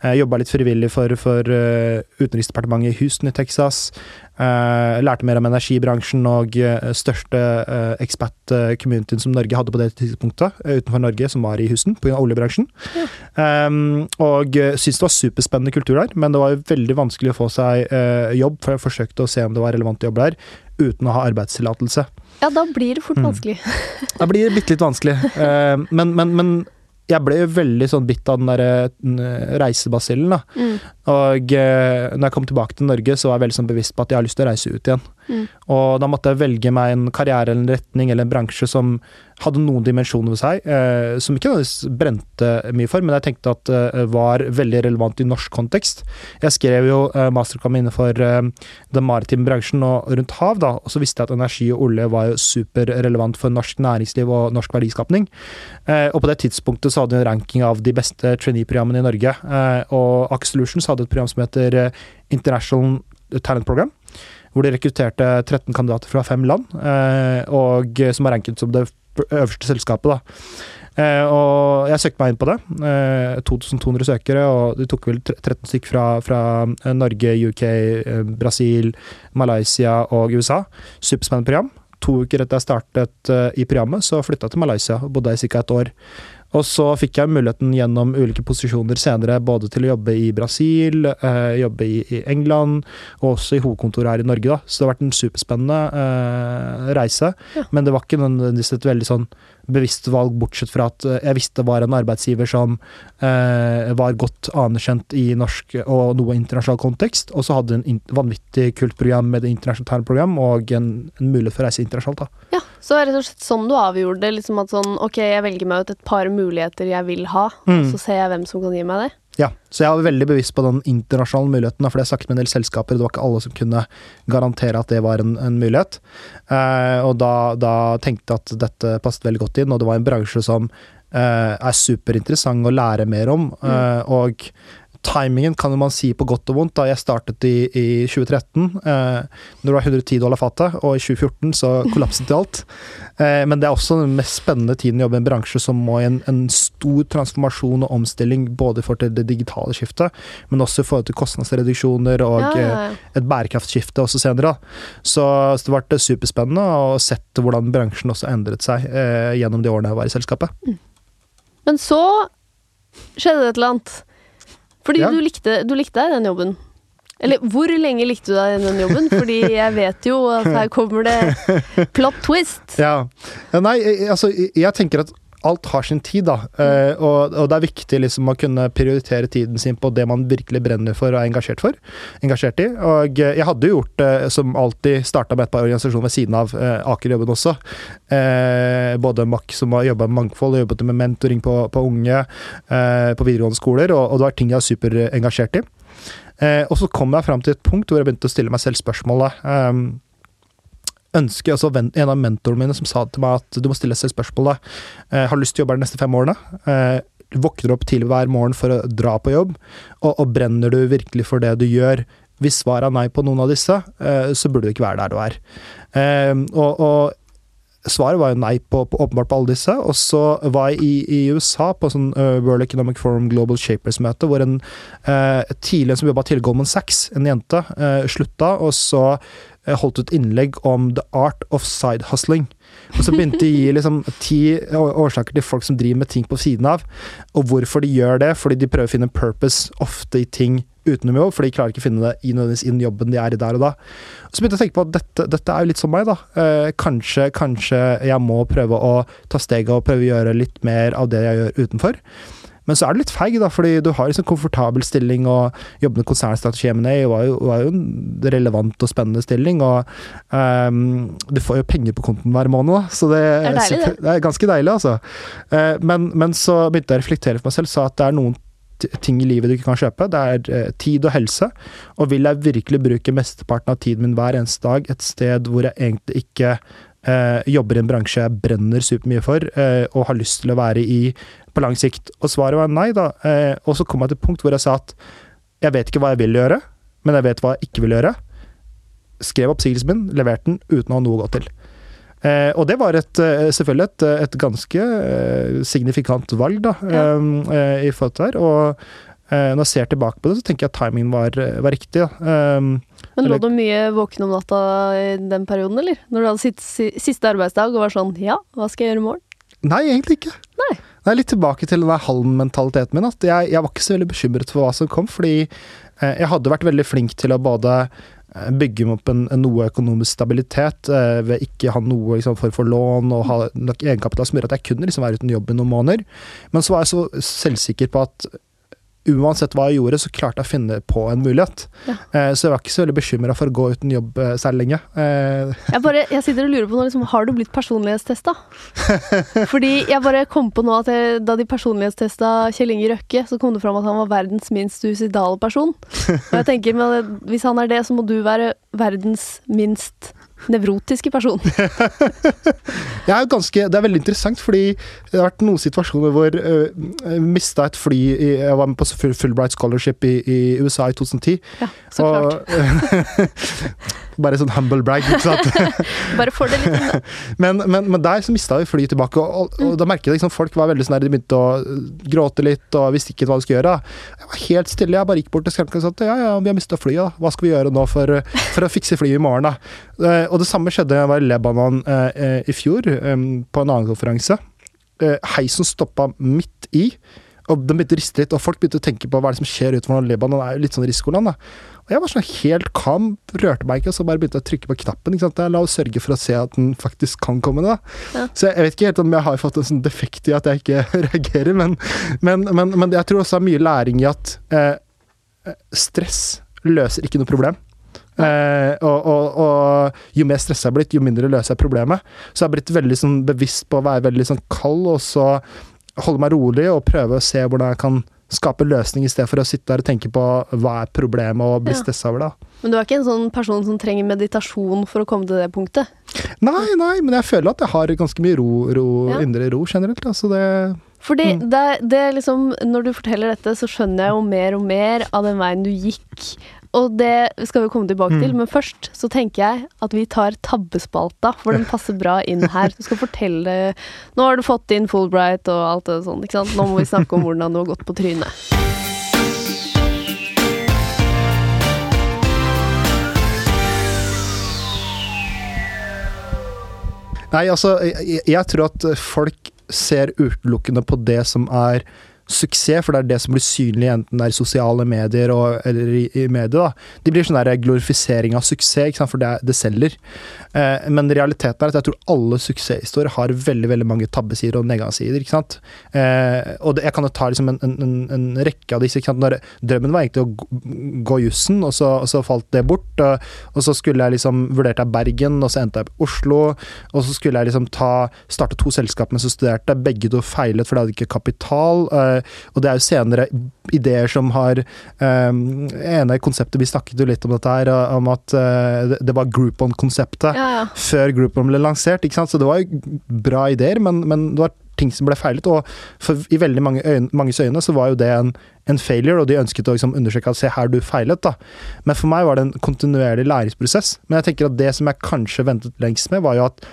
B: Uh, Jobba litt frivillig for, for uh, Utenriksdepartementet i Houston i Texas. Uh, lærte mer om energibransjen og største expat-communityen som Norge hadde på det tidspunktet, utenfor Norge, som var i Houston, pga. oljebransjen. Ja. Um, og syntes det var superspennende kultur der, men det var veldig vanskelig å få seg jobb, for jeg forsøkte å se om det var relevant jobb der, uten å ha arbeidstillatelse.
A: Ja, da blir det fort mm. vanskelig.
B: da blir det bitte litt vanskelig. [LAUGHS] men, men, men jeg ble jo veldig sånn bitt av den der reisebasillen, da. Mm. Og eh, når jeg kom tilbake til Norge, så var jeg veldig sånn bevisst på at jeg har lyst til å reise ut igjen. Mm. Og da måtte jeg velge meg en karriere eller en retning eller en bransje som hadde noen dimensjoner ved seg, eh, som ikke nødvendigvis brente mye for, men jeg tenkte at eh, var veldig relevant i norsk kontekst. Jeg skrev jo eh, mastercom innenfor eh, den maritime bransjen og rundt hav, da, og så visste jeg at energi og olje var jo superrelevant for norsk næringsliv og norsk verdiskapning. Eh, og på det tidspunktet så hadde vi en ranking av de beste trainee-programmene i Norge, eh, og Axe hadde et program som heter International Talent Program hvor de rekrutterte 13 kandidater fra fem land, eh, og som er ranket som det øverste selskapet. da. Eh, og jeg søkte meg inn på det. 2200 søkere, og de tok vel 13 stykk fra, fra Norge, UK, Brasil, Malaysia og USA. Superspennende program. To uker etter jeg startet i programmet, så flytta jeg til Malaysia og bodde der i ca. et år. Og så fikk jeg muligheten gjennom ulike posisjoner senere både til å jobbe i Brasil, eh, jobbe i, i, England, og også i hovedkontoret her i Norge. da. Så det har vært en superspennende eh, reise. Ja. Men det var ikke nødvendigvis et veldig sånn bevisst valg, bortsett fra at eh, jeg visste det var en arbeidsgiver som eh, var godt anerkjent i norsk og noe internasjonal kontekst, og så hadde en vanvittig kult program med et internasjonale program og en, en mulighet for å reise internasjonalt. da.
A: Ja. Så rett og slett sånn du avgjorde det, liksom at sånn ok, jeg velger meg ut et par muligheter jeg vil ha, mm. så ser jeg hvem som kan gi meg det?
B: Ja, så jeg var veldig bevisst på den internasjonale muligheten, for det jeg snakket med en del selskaper, det var ikke alle som kunne garantere at det var en, en mulighet. Eh, og da, da, tenkte jeg at dette passet veldig godt inn, og det var en bransje som eh, er superinteressant å lære mer om. Mm. Eh, og timingen kan man si på godt og vondt. Da jeg startet i, i 2013, eh, når det var 110 dollar fatet, og i 2014 så [LAUGHS] kollapset det alt. Eh, men det er også den mest spennende tiden å jobbe i en bransje som må i en, en, stor transformasjon og omstilling, både for det digitale skiftet, men også i forhold til kostnadsreduksjoner og ja, ja, ja. Eh, et bærekraftskifte også senere. Så, så det ble superspennende å sette hvordan bransjen også endret seg eh, gjennom de årene jeg var i selskapet. Mm.
A: Men så skjedde det et eller annet. Fordi ja. du, likte, du likte deg den jobben. Eller hvor lenge likte du deg i den jobben? Fordi jeg vet jo at her kommer det plot twist. [LAUGHS]
B: Ja. Nei, altså, jeg tenker at alt har sin tid, da. Uh, og, og, det er viktig liksom å kunne prioritere tiden sin på det man virkelig brenner for og er engasjert for. Engasjert i. Og jeg hadde jo gjort uh, som alltid, starta med et par organisasjoner ved siden av uh, Aker-jobben også. Både MAK, som har jobba med mangfold, og jobbet med mentoring på, på unge på videregående skoler, og, og, det var ting jeg var superengasjert i. og så kom jeg fram til et punkt hvor jeg begynte å stille meg selv spørsmålet um, ønske, altså En av mentorene mine som sa til meg at du må stille seg spørsmålet eh, Har du lyst til å jobbe de neste fem årene? Eh, våkner opp tidlig hver morgen for å dra på jobb, og, og brenner du virkelig for det du gjør? Hvis svaret er nei på noen av disse, eh, så burde du ikke være der du er. Eh, og, og, svaret var jo nei på, på, åpenbart på alle disse. Og så var jeg i, i USA på sånn uh, World Economic Forum Global Shapers-møte, hvor en uh, tidligere som jobba til Goldman Sachs, en jente, uh, slutta, og så Eh, holdt ut innlegg om the art of side hustling. Og så begynte de å gi liksom ti årsaker til folk som driver med ting på siden av. Og hvorfor de gjør det. Fordi de prøver å finne purpose ofte i ting utenom jobb, for de klarer ikke å finne det i den jobben de er i der og da. Og så begynte jeg å tenke på at dette, dette er jo litt som meg, da. Eh, kanskje, kanskje jeg må prøve å ta steget og prøve å gjøre litt mer av det jeg gjør utenfor. Men så er du litt feig, da, fordi du har liksom komfortabel stilling, og jobber med konsernstrategi M&A var, var, jo en relevant og spennende stilling. Og um, du får jo penger på konten hver måned, da, så det,
A: det, er, deilig, det.
B: det er ganske deilig, altså. Uh, men, men, så begynte jeg å reflektere for meg selv, sa at det er noen ting i livet du ikke kan kjøpe. Det er uh, tid og helse. Og vil jeg virkelig bruke mesteparten av tiden min hver eneste dag et sted hvor jeg egentlig ikke uh, jobber i en bransje jeg brenner supermye for, og har lyst til å være i på lang sikt? Og svaret var nei, da. Eh, og så kom jeg til et punkt hvor jeg sa at jeg vet ikke hva jeg vil gjøre, men jeg vet hva jeg ikke vil gjøre. Skrev oppsigelsen min, leverte den uten å ha noe å gå til. Eh, og det var et, eh, selvfølgelig et, et ganske eh, signifikant valg, da, ja. eh, i forhold til det her. Og eh, når jeg ser tilbake på det, så tenker jeg at timingen var, var riktig.
A: Men lå
B: eller-
A: du mye våken om natta i den perioden, eller? Når du hadde sitt siste arbeidsdag og var sånn Ja, hva skal jeg gjøre i morgen?
B: nei, egentlig ikke.
A: Nei.
B: Det er litt tilbake til den der halm-mentaliteten min. At jeg, jeg var ikke så veldig bekymret for hva som kom, fordi eh, jeg hadde vært veldig flink til å både eh, bygge opp en, en noe økonomisk stabilitet eh, ved ikke ha noe liksom, for, for lån og ha nok egenkapital som gjør at jeg kunne liksom, være uten jobb i noen måneder. Men så var jeg så selvsikker på at uansett hva jeg gjorde, så klarte jeg å finne på en mulighet.
A: Ja.
B: Eh, så jeg var ikke så veldig bekymra for å gå uten jobb eh, særlig lenge. Eh,
A: Jeg, bare, jeg sitter og lurer på nå, liksom, har du blitt personlighetstesta? Fordi jeg bare kom på nå at jeg, da de personlighetstesta Kjell Inge Røkke, så kom det fram at han var verdens minst suicidale person. Og jeg tenker, men hvis han er det, så må du være verdens minst nevrotiske person. [LAUGHS]
B: Jeg er ganske, det er veldig interessant, fordi det har vært noen situasjoner hvor jeg mista et fly i, Jeg var med på Fulbright Scholarship i, i USA i 2010.
A: Ja, så klart.
B: Og, [LAUGHS] bare sånn humble brag, ikke sant. [LAUGHS]
A: Bare for det litt.
B: Men, men, men der så mista vi flyet tilbake, og, og, og da merket jeg liksom, folk var veldig sånn der, de begynte å uh, gråte litt og visste ikke hva de skulle gjøre. Jeg var helt stille, jeg bare gikk bort til skranken og sa ja, ja, vi har mista flyet, da. hva skal vi gjøre nå for, for å fikse flyet i morgen, da? Eh, og det samme skjedde jeg var i Lebanon eh, eh, i fjor, på en annen konferanse. Eh, heisen stoppa midt i. Og den begynte å riste litt, og folk begynte å tenke på hva er det som skjer utenfor Lebanon, Det er jo litt sånn risikoland, da. Og jeg var sånn helt calm, rørte meg ikke, og så bare begynte jeg å trykke på knappen. ikke sant? Jeg la oss sørge for å se at den faktisk kan komme da.
A: Ja.
B: Så jeg, jeg vet ikke helt om jeg har fått en sånn defekt i at jeg ikke [LAUGHS] reagerer, men, men, men, men jeg tror også det er mye læring i at eh, stress løser ikke noe problem. Eh, og, og, og jo mer stressa jeg er blitt, jo mindre løser jeg problemet. Så jeg har blitt veldig sånn, bevisst på å være veldig sånn kald, og så holde meg rolig og prøve å se hvordan jeg kan skape løsning, i stedet for å sitte der og tenke på hva er problemet og bli
A: Ja.
B: stressa over det.
A: Men du er ikke en sånn person som trenger meditasjon for å komme til det punktet?
B: Nei, nei, men jeg føler at jeg har ganske mye ro, ro
A: Ja.
B: indre ro generelt. Altså det
A: Fordi
B: Mm.
A: det, det er liksom, når du forteller dette, så skjønner jeg jo mer og mer av den veien du gikk. Og det skal vi komme tilbake
B: Mm.
A: til, men først så tenker jeg at vi tar tabbespalta, for den passer bra inn her. Du skal fortelle Nå har du fått inn Fulbright og alt det sånn, ikke sant. Nå må vi snakke om hvordan du har gått på trynet.
B: Nei, altså, jeg, jeg tror at folk ser utelukkende på det som er suksess, for det er det som blir synlig enten det er i sosiale medier og, eller i, i medier. da. De blir sånn der glorifisering av suksess, ikke sant? for det, det selger. Eh, men realiteten er at jeg tror alle suksesshistorier har veldig veldig mange tabbesider og nedgangssider. ikke sant? Eh, og det, jeg kan jo ta liksom en, en, en, rekke av disse. ikke sant? Når Drømmen var egentlig å gå- jussen, og og så falt det bort. Og, og så skulle jeg liksom vurderte jeg Bergen, og så endte jeg på Oslo. Og så skulle jeg liksom ta, starte to selskap mens jeg studerte. Begge to feilet, for det hadde ikke kapital. eh, og det er jo senere ideer som har um, ene konseptet Vi snakket jo litt om dette her, eh, om at uh, det, var Groupon-konseptet
A: Ja, ja.
B: før Groupon ble lansert. ikke sant? Så det var jo bra ideer, men, men det var ting som ble feilet. Og for, i veldig mange øyne, manges øyne så var jo det en, en failure, og de ønsket å liksom undersøke at se her, du feilet. da. Men for meg var det en kontinuerlig læringsprosess. Men jeg tenker at det som jeg kanskje ventet lengst med, var jo at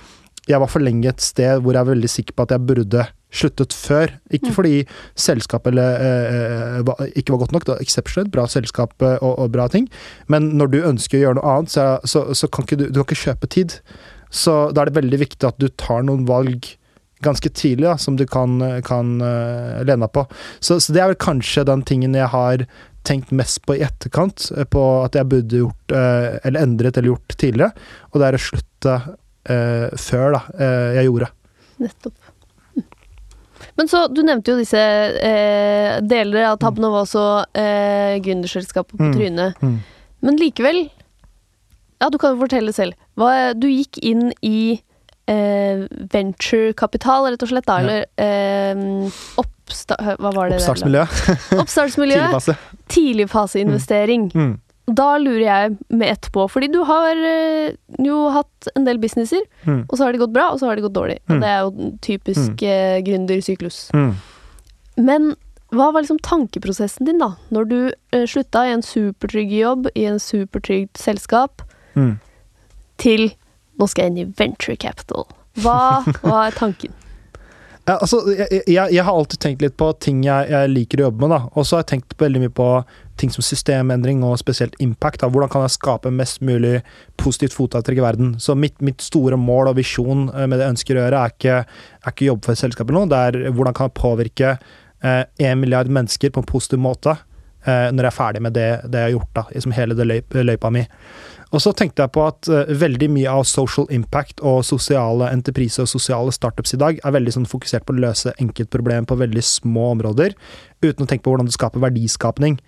B: jeg var for lenge et sted hvor jeg er veldig sikker på at jeg burde sluttet før. Ikke
A: Mm.
B: fordi selskapet eller, eh, var, ikke var godt nok, det var bra selskap eh, og, og bra ting, men når du ønsker å gjøre noe annet, så, så, så kan ikke du, du kan ikke kjøpe tid. Så da er det veldig viktig at du tar noen valg ganske tidlig da, som du kan, kan uh, lene deg på. Så, så det er vel kanskje den tingen jeg har tenkt mest på i etterkant, eh, på at jeg burde gjort, uh, eller endret eller gjort tidligere, og det er å slutte eh, før da, eh, jeg gjorde.
A: Nettopp. Hm. Men så, du nevnte jo disse eh, deler av Tabnov var også eh, gründerselskapet på
B: Mm.
A: trynet.
B: Mm.
A: Men likevel Ja, du kan jo fortelle selv. Hva, du gikk inn i eh, venturekapital, rett og slett, da, eller eh, oppsta... Hva var det?
B: Oppstartsmiljø.
A: Oppstartsmiljø. [LAUGHS]
B: Tidlig fase.
A: Tidligfaseinvestering.
B: Mm.
A: Da lurer jeg med ett på, fordi du har eh, jo hatt en del businesser,
B: Mm.
A: og så har de gått bra, og så har de gått dårlig. Og
B: Mm.
A: det er jo typisk mm. gründersyklus.
B: Mm.
A: Men hva var liksom tankeprosessen din, da? Når du eh, slutta i en supertrygg jobb i en supertrygt selskap,
B: Mm.
A: til nå skal jeg inn i venture capital. Hva [LAUGHS] var tanken?
B: Ja, altså, jeg, jeg, jeg, har alltid tenkt litt på ting jeg, jeg liker å jobbe med. da, Og så har jeg tenkt veldig mye på ting som systemendring og spesielt impact. Da. Hvordan kan jeg skape mest mulig positivt fotavtrykk i verden? Så mitt, mitt, store mål og visjon eh, med det jeg ønsker å gjøre, er ikke, er ikke jobbe for et selskap eller noe. Det er hvordan kan jeg påvirke én eh, milliard mennesker på en positiv måte eh, når jeg er ferdig med det, det jeg har gjort, da, liksom hele det løyp, løypa mi. Og så tenkte jeg på at uh, veldig mye av social impact og sosiale entrepriser og sosiale startups i dag er veldig sånn fokusert på å løse enkeltproblem på veldig små områder, uten å tenke på hvordan du skaper verdiskapning.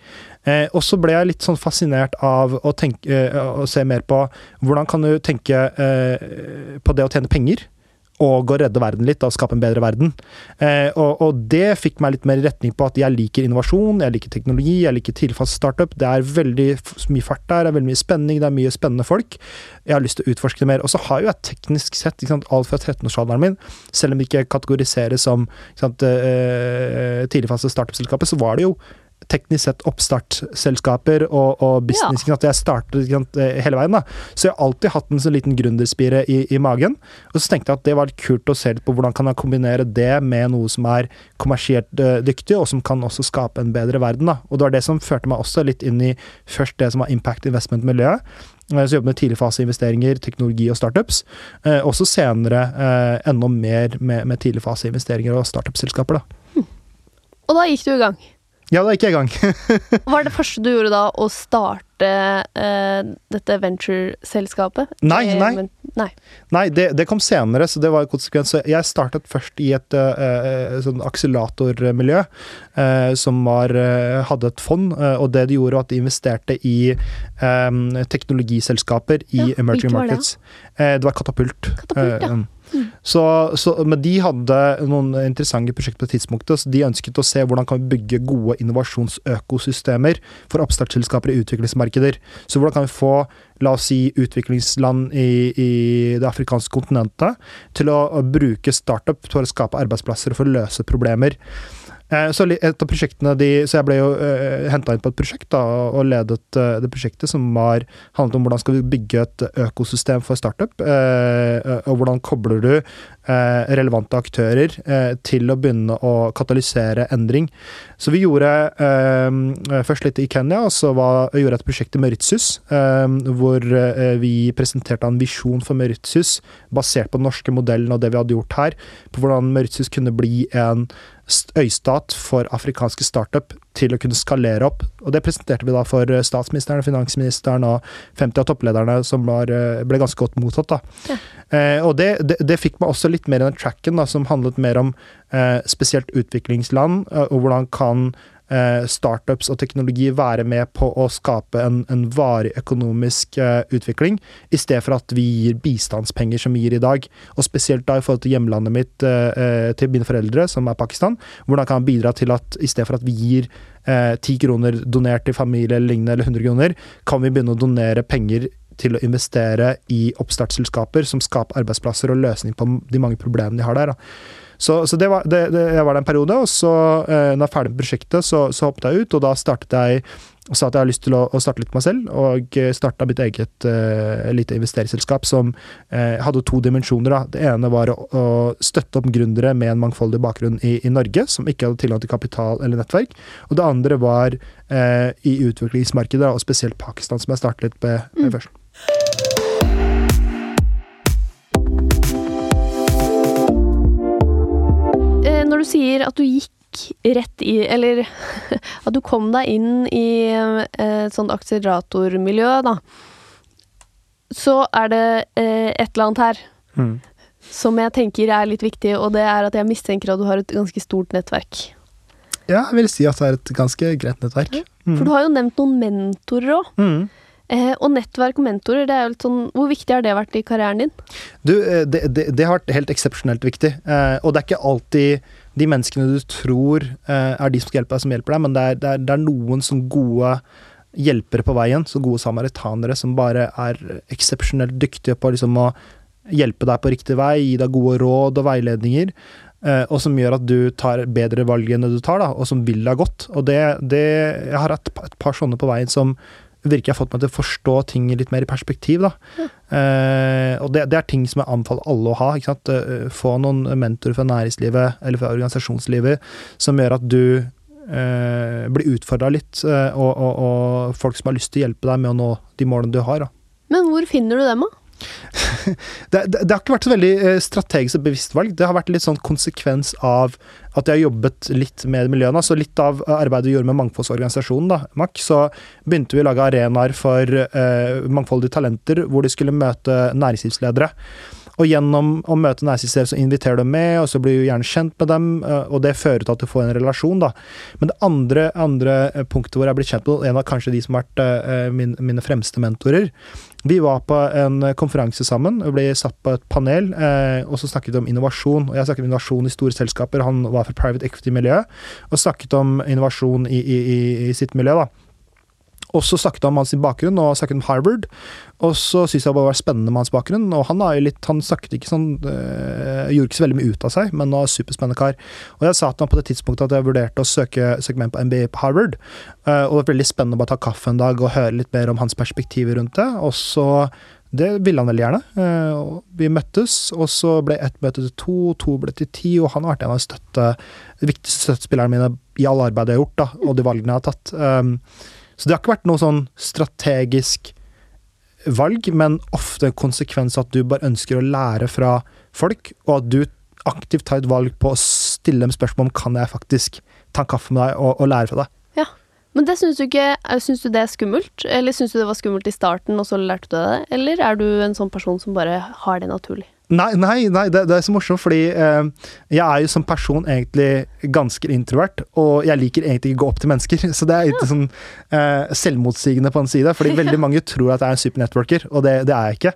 B: Eh, og så ble jeg litt sånn fascinert av å, tenke, eh, å se mer på hvordan kan du tenke eh, på det å tjene penger og å redde verden litt og skape en bedre verden. Eh, og, og, det fikk meg litt mer i retning på at jeg liker innovasjon, jeg liker teknologi, jeg liker tidligfast startup. Det er veldig mye fart der, det er veldig mye spenning, det er mye spennende folk. Jeg har lyst til å utforske det mer. Og så har jo jeg teknisk sett sant, alt fra 13-årsalderen min, selv om det ikke kategoriseres som sant, eh, tidligfaste startup-selskapet, så var det jo teknisk sett oppstartsselskaper og, og business. Ja. Jeg startet sant, hele veien. da. Så jeg har alltid hatt en sånn liten gründerspire i, i, magen. Og så tenkte jeg at det var kult å se litt på hvordan kan jeg kombinere det med noe som er kommersielt uh, dyktig, og som kan også skape en bedre verden. da. Og det var det som førte meg også litt inn i først det som var impact investment-miljøet. Eh, så jobber med tidligfaseinvesteringer, teknologi og startups. Eh, også senere eh, enda mer med, med tidligfaseinvesteringer og startup-selskaper.
A: Hm. Og da gikk du i gang?
B: Ja, da gikk jeg i gang. [LAUGHS]
A: Var det første du gjorde da å starte uh, dette venture-selskapet?
B: Nei, nei. nei. nei det, det, kom senere, så det var en konsekvens. Jeg startet først i et uh, sånn akseleratormiljø uh, som var, hadde et fond, og det de gjorde, var at de investerte i um, teknologiselskaper i ja, emerging markets. Det? det? var Katapult.
A: Katapult ja.
B: Så, så, men de hadde noen interessante prosjekter på tidspunktet. så De ønsket å se hvordan kan vi bygge gode innovasjonsøkosystemer for oppstartsselskaper i utviklingsmarkeder. Så hvordan kan vi få la oss si utviklingsland i, i det afrikanske kontinentet til å, å bruke startup for å skape arbeidsplasser og for å løse problemer. Eh, så et av prosjektene de, så jeg ble jo uh, eh, henta inn på et prosjekt da, og ledet uh, det prosjektet som var, handlet om hvordan skal vi bygge et økosystem for startup. Uh, og hvordan kobler du relevante aktører til å begynne å katalysere endring. Så vi gjorde først litt i Kenya, og så var, gjorde jeg et prosjekt i Mauritius. hvor vi presenterte en visjon for Mauritius basert på den norske modellen og det vi hadde gjort her. På hvordan Mauritius kunne bli en øystat for afrikanske startup til å kunne skalere opp. Og det presenterte vi da for eh, statsministeren, finansministeren og 50 av topplederne, som var, eh, ble ganske godt mottatt. da. Ja. Eh, og det, det, det, fikk meg også litt mer i den tracken da, som handlet mer om eh, spesielt utviklingsland, og hvordan kan Eh, startups og teknologi være med på å skape en, en varig økonomisk uh, utvikling, i stedet for at vi gir bistandspenger som vi gir i dag. Og spesielt da i forhold til hjemlandet mitt, uh, til mine foreldre, som er Pakistan. Hvordan kan jeg bidra til at i stedet for at vi gir ti kroner donert til familie eller lignende, eller 100 kroner, kan vi begynne å donere penger til å investere i oppstartsselskaper som skaper arbeidsplasser og løsning på de mange problemene de har der. Da. Så, så det, var, det, det var der en periode. Og så, eh, når jeg var ferdig med prosjektet, så, så hoppet jeg ut, og da startet jeg og sa at jeg har lyst til å, å starte litt meg selv, og eh, starta mitt eget uh, lite investeringsselskap som uh, hadde to dimensjoner. Da. Det ene var å, å støtte opp gründere med en mangfoldig bakgrunn i, i, Norge, som ikke hadde tilgang til kapital eller nettverk. Og det andre var uh, i utviklingsmarkedet, og spesielt Pakistan, som jeg startet litt med, med mm. først.
A: Når du sier at du gikk rett i Eller [LAUGHS] at du kom deg inn i eh, et sånt akseleratormiljø, da, så er det eh, et eller annet her mm. som jeg tenker er litt viktig, og det er at jeg mistenker at du har et ganske stort nettverk.
B: Ja, jeg vil si at det er et ganske greit nettverk.
A: Mm. For du har jo nevnt noen mentorer òg. Mm. Eh, og nettverk og mentorer, det er jo litt sånn Hvor viktig har det vært i karrieren din?
B: Du, eh, det, det, det har vært helt eksepsjonelt viktig. Eh, og det er ikke alltid de menneskene du tror eh, er de som skal hjelpe deg, som hjelper deg, men det er, det er, det er noen som gode hjelpere på veien, så gode samaritanere som bare er eksepsjonelt dyktige på liksom å hjelpe deg på riktig vei, gi deg gode råd og veiledninger. Uh, og som gjør at du tar bedre valg enn det du tar, da, og som vil deg godt. Og det, det Jeg har hatt et par sånne på veien som virkelig har fått meg til å forstå ting litt mer i perspektiv. da. Eh, og det, det, er ting som jeg anbefaler alle å ha. ikke sant? Eh, få noen mentorer fra næringslivet eller fra organisasjonslivet som gjør at du eh, blir utfordra litt, eh, og, og, og, folk som har lyst til å hjelpe deg med å nå de målene du har. da.
A: Men hvor finner du dem, da?
B: Det, det, det, har ikke vært så veldig eh, strategisk og bevisst valg. Det har vært litt sånn konsekvens av at jeg har jobbet litt med miljøene. Så litt av arbeidet vi gjorde med Mangfoldsorganisasjonen, da, MAK, så begynte vi å lage arenaer for uh, mangfoldige talenter, hvor de skulle møte næringslivsledere. Og gjennom å møte næringslivsledere, så inviterer du med, og så blir du gjerne kjent med dem, eh, og det fører til at du får en relasjon, da. Men det andre, andre punktet hvor jeg har blitt kjent med en av kanskje de som har vært uh, min, mine fremste mentorer, vi var på en konferanse sammen og ble satt på et panel, eh, og så snakket vi om innovasjon. Og jeg snakket om innovasjon i store selskaper, han var fra private equity-miljøet, og snakket om innovasjon i, i, i sitt miljø. da. Og så snakket han om hans bakgrunn, og snakket om Harvard. Og så syntes jeg det var spennende med hans bakgrunn. Og han litt, han snakket ikke sånn øh, Gjorde ikke så veldig mye ut av seg, men var superspennende kar. Og jeg sa til ham på det tidspunktet at jeg vurderte å søke, søke meg inn på MBA på Harvard. Uh, og det var veldig spennende å bare ta kaffe en dag og høre litt mer om hans perspektiver rundt det. Og så det ville han veldig gjerne. Uh, vi møttes, og så ble ett møte til to, to ble til ti, og han har vært en av de viktigste støttespillerne mine i alle arbeidet jeg har gjort, da, og de valgene jeg har tatt. Um, så det har ikke vært noe sånn strategisk valg, men ofte en konsekvens at du bare ønsker å lære fra folk, og at du aktivt tar et valg på å stille dem spørsmål om kan jeg faktisk ta en kaffe med deg og, og lære fra deg.
A: Ja, Men det syns du ikke Syns du det er skummelt? Eller syns du det var skummelt i starten, og så lærte du det? Eller er du en sånn person som bare har det naturlig?
B: Nei, nei, nei det, det, er så morsomt, fordi eh, jeg er jo som person egentlig ganske introvert. Og jeg liker egentlig ikke å gå opp til mennesker, [LAUGHS] så det er litt sånn eh, selvmotsigende på en side. Fordi veldig [LAUGHS] mange tror at jeg er en supernetworker, og det, det er jeg ikke.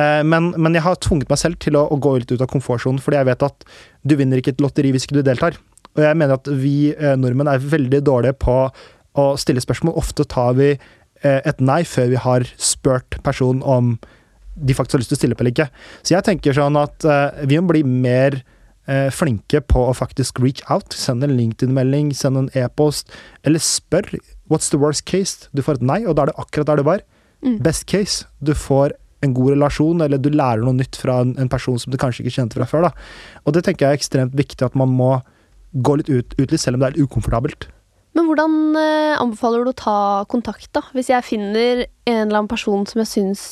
B: Eh, men, men, jeg har tvunget meg selv til å, å, gå litt ut av komfortsonen, fordi jeg vet at du vinner ikke et lotteri hvis ikke du deltar. Og jeg mener at vi eh, nordmenn er veldig dårlige på å stille spørsmål. Ofte tar vi eh, et nei før vi har spurt personen om de faktisk har lyst til å stille på eller ikke. Så jeg tenker sånn at uh, vi må bli mer uh, flinke på å faktisk reach out. Send en LinkedIn-melding, send en e-post, eller spør what's the worst case? Du får et nei, og da er det akkurat der du var. Mm. Best case, du får en god relasjon, eller du lærer noe nytt fra en, en, person som du kanskje ikke kjente fra før. Da. Og det tenker jeg er ekstremt viktig, at man må gå litt ut, ut litt, selv om det er litt ukomfortabelt.
A: Men hvordan eh, anbefaler du å ta kontakt, da? Hvis jeg finner en eller annen person som jeg syns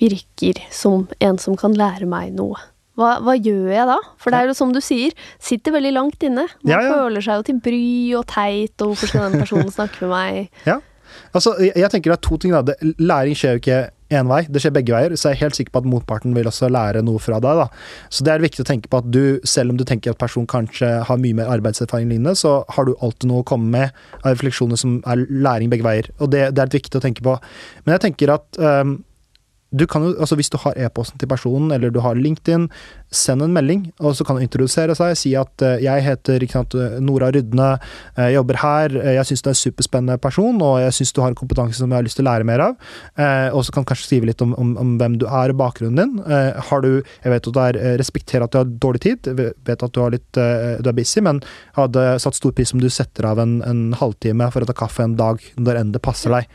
A: virker som en som kan lære meg noe. Hva, hva, gjør jeg da? For det er jo som du sier, sitter veldig langt inne. Man ja, ja. føler seg jo til bry og teit, og hvorfor skal den personen snakke med meg? [LAUGHS]
B: Ja, altså jeg, jeg tenker det er to ting. da. Læring skjer jo ikke én vei, det skjer begge veier. Så jeg er helt sikker på at motparten vil også lære noe fra deg. da. Så det er viktig å tenke på at du, selv om du tenker at personen kanskje har mye mer arbeidserfaring lignende, så har du alltid noe å komme med av refleksjoner som er læring begge veier. Og det, det er litt viktig å tenke på. Men jeg tenker at um, du kan jo, altså Hvis du har e-posten til personen, eller du har LinkedIn, send en melding, og så kan du introdusere seg. Si at uh, jeg heter sant, Nora Rydne, jeg jobber her, jeg syns du er en superspennende person, og jeg syns du har en kompetanse som jeg har lyst til å lære mer av. Uh, og så kan du kanskje skrive litt om, om, om hvem du er, og bakgrunnen din. Uh, har du, Jeg vet at du er, respekterer at du har dårlig tid, vet at du, har litt, du er busy, men hadde satt stor pris om du setter av en, en halvtime for å ta kaffe en dag når enn det passer deg.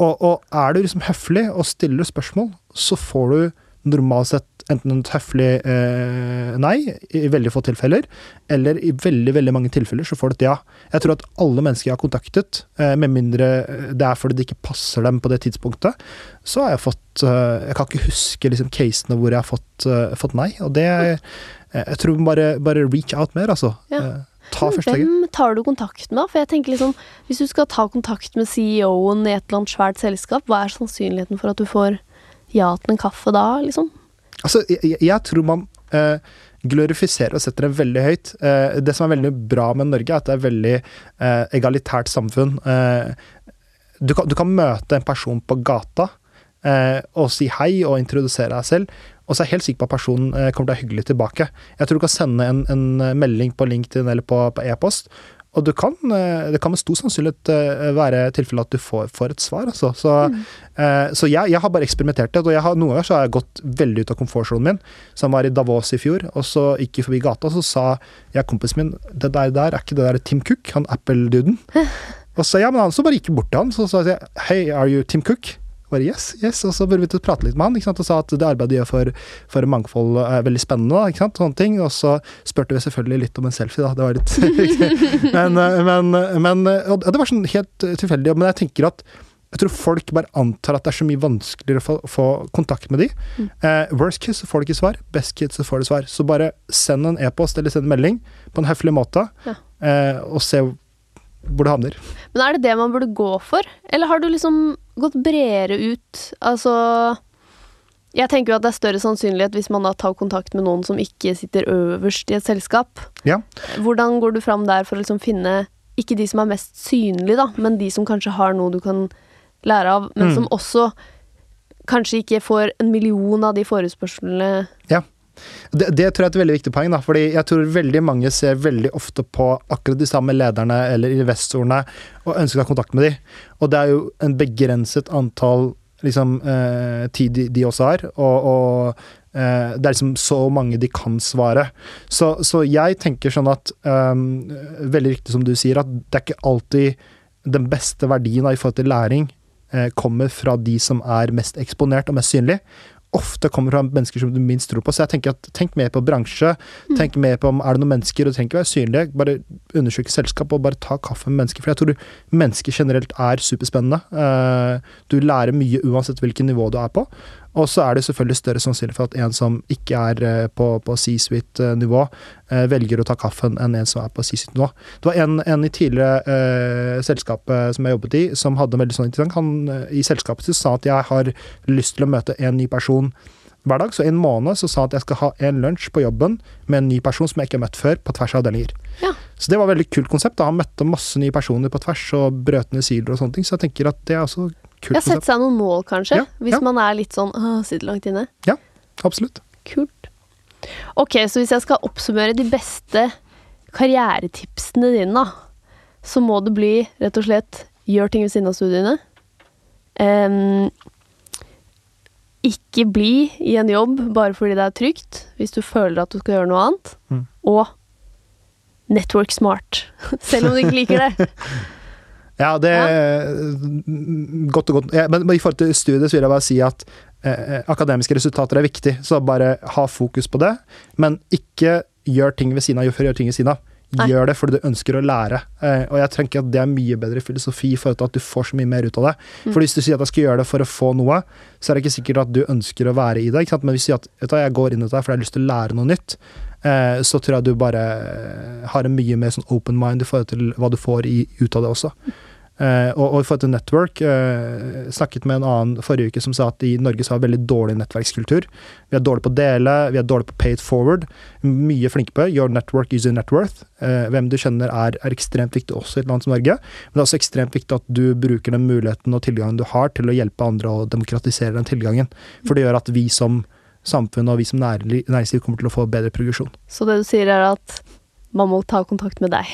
B: Og, og, er du liksom høflig og stiller spørsmål, så får du normalt sett enten et høflig eh, nei, i veldig få tilfeller, eller i veldig veldig mange tilfeller så får du et ja. Jeg tror at alle mennesker jeg har kontaktet, eh, med mindre det er fordi det ikke passer dem på det tidspunktet, så har jeg fått eh, Jeg kan ikke huske liksom casene hvor jeg har fått, eh, fått nei. Og det eh, Jeg tror bare, bare reach out mer, altså. Ja.
A: Ta første. Hvem tar du kontakt med, da? For jeg tenker liksom, Hvis du skal ta kontakt med CEO-en i et eller annet svært selskap, hva er sannsynligheten for at du får ja til en kaffe da, liksom?
B: Altså, jeg, jeg tror man eh, glorifiserer og setter det veldig høyt. Eh, det som er veldig bra med Norge, er at det er et veldig eh, egalitært samfunn. Eh, du kan, du, kan, møte en person på gata eh, og si hei og introdusere deg selv, og så er jeg helt sikker på at personen eh, kommer til å være hyggelig tilbake. Jeg tror du kan sende en, en eh, melding på LinkedIn eller på e-post, e og du kan, eh, det kan med stor sannsynlighet være tilfellet at du får, får et svar. Altså. Så, mm. så jeg, jeg, har bare eksperimentert det. Og har, noen ganger så har jeg gått veldig ut av komfortsonen min. Så han var i Davos i fjor, og så gikk jeg forbi gata, og så sa jeg kompisen min det der, der er ikke det der Tim Cook, han Apple-duden. [LAUGHS] Og så, ja, men han så bare gikk bort til han, så sa jeg Hei, are you Tim Cook? Bare yes, yes. Og så begynte vi å prate litt med han ikke sant? og sa at det arbeidet de gjør for, for mangfold er veldig spennende. Da, ikke sant? Sånne ting. Og så spurte vi selvfølgelig litt om en selfie, da. Det var litt [LAUGHS] men, eh, men, men, og Det var sånn helt tilfeldig. Men jeg tenker at jeg tror folk bare antar at det er så mye vanskeligere å få, få kontakt med de. Mm. Eh, worst kids så får du ikke svar, best kids så får du svar. Så bare send en e-post eller send en melding på en høflig måte, ja. eh, og se hvor det havner.
A: Men er det det man burde gå for, eller har du liksom gått bredere ut? Altså Jeg tenker jo at det er større sannsynlighet hvis man da tar kontakt med noen som ikke sitter øverst i et selskap.
B: Ja.
A: Hvordan går du fram der for å liksom finne ikke de som er mest synlige, da, men de som kanskje har noe du kan lære av, men mm. som også kanskje ikke får en million av de forespørslene.
B: Ja. Det, det, tror jeg er et veldig viktig poeng, da, fordi jeg tror veldig mange ser veldig ofte på akkurat de samme lederne eller investorene og ønsker å ha kontakt med dem. Og det er jo en begrenset antall liksom, eh, tid de, de, også har, og, og eh, det er liksom så mange de kan svare. Så, så jeg tenker sånn at eh, Veldig riktig som du sier, at det er ikke alltid den beste verdien i forhold til læring Eh, kommer fra de som er mest eksponert og mest synlig. Ofte kommer fra mennesker som du minst tror på. Så jeg tenker at tenk mer på bransje. Mm. Tenk mer på om er det noen mennesker, og du trenger ikke være synlig. Bare undersøk selskap og bare ta kaffe med mennesker. For jeg tror mennesker generelt er superspennende. Eh, du lærer mye uansett hvilket nivå du er på. Og så er det selvfølgelig større sannsynlighet for at en som ikke er eh, på, på C-suite-nivå, eh, velger å ta kaffen enn en som er på C-suite-nivå. Det var en, en i tidligere eh, selskapet som jeg jobbet i, som hadde en veldig sånn interessant Han eh, i selskapet sitt sa at jeg har lyst til å møte en ny person hver dag. Så en måned så sa han at jeg skal ha en lunsj på jobben med en ny person som jeg ikke har møtt før, på tvers av avdelinger. Ja. Så det var et veldig kult konsept. da Han møtte masse nye personer på tvers og brøt ned siloer og sånne ting. Så jeg tenker at det er også
A: kult. Ja, Sette seg noen mål, kanskje. Ja, hvis ja. man er litt sånn åh, sitter langt inne.
B: Ja, absolutt.
A: Kult. Ok, så hvis jeg skal oppsummere de beste karrieretipsene dine, da, så må det bli rett og slett gjør ting ved siden av studiene. Um, ikke bli i en jobb bare fordi det er trygt, hvis du føler at du skal gjøre noe annet. Mm. Og network smart, [LAUGHS] selv om du ikke liker det. [LAUGHS]
B: Ja, det er godt og godt. Ja, men, men, i forhold til studiet så vil jeg bare si at eh, eh, akademiske resultater er viktig, så bare ha fokus på det. Men ikke gjør ting ved siden av for å gjøre ting ved siden av. Gjør det fordi du ønsker å lære. Eh, og jeg tenker at det er mye bedre filosofi i forhold til at du får så mye mer ut av det. Mm. For hvis du sier at jeg skal gjøre det for å få noe, så er det ikke sikkert at du ønsker å være i det. Men hvis du sier at du, jeg går inn i dette fordi jeg har lyst til å lære noe nytt, eh, så tror jeg du bare har en mye mer sånn open mind i forhold til hva du får i, ut av det også. Uh, og, og i forhold til network, uh, snakket med en annen forrige uke som sa at i Norge så har vi veldig dårlig nettverkskultur. Vi er dårlige på å dele, vi er dårlige på pay it forward. Mye flinke på your network is your net worth. Uh, hvem du kjenner er, er, ekstremt viktig også i et land som Norge. Men det er også ekstremt viktig at du bruker den muligheten og tilgangen du har til å hjelpe andre å demokratisere den tilgangen. For det gjør at vi som samfunn og vi som næringsliv kommer til å få bedre progresjon.
A: Så det du sier er at man må ta kontakt med deg.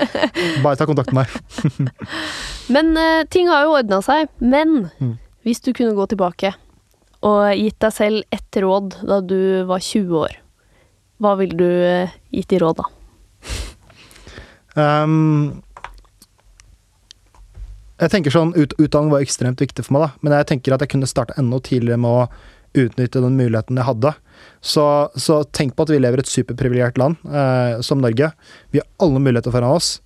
A: [LAUGHS]
B: Bare ta kontakt med meg. [LAUGHS]
A: men uh, ting har jo ordna seg. Men mm. hvis du kunne gå tilbake og gitt deg selv ett råd da du var 20 år, hva ville du uh, gitt i råd da? Um,
B: jeg tenker sånn, ut, Utdanning var ekstremt viktig for meg, da. men jeg tenker at jeg kunne starte enda tidligere med å utnytte den muligheten jeg hadde. Så, så tenk på at vi lever i et superprivilegert land eh, som Norge. Vi har alle muligheter foran oss.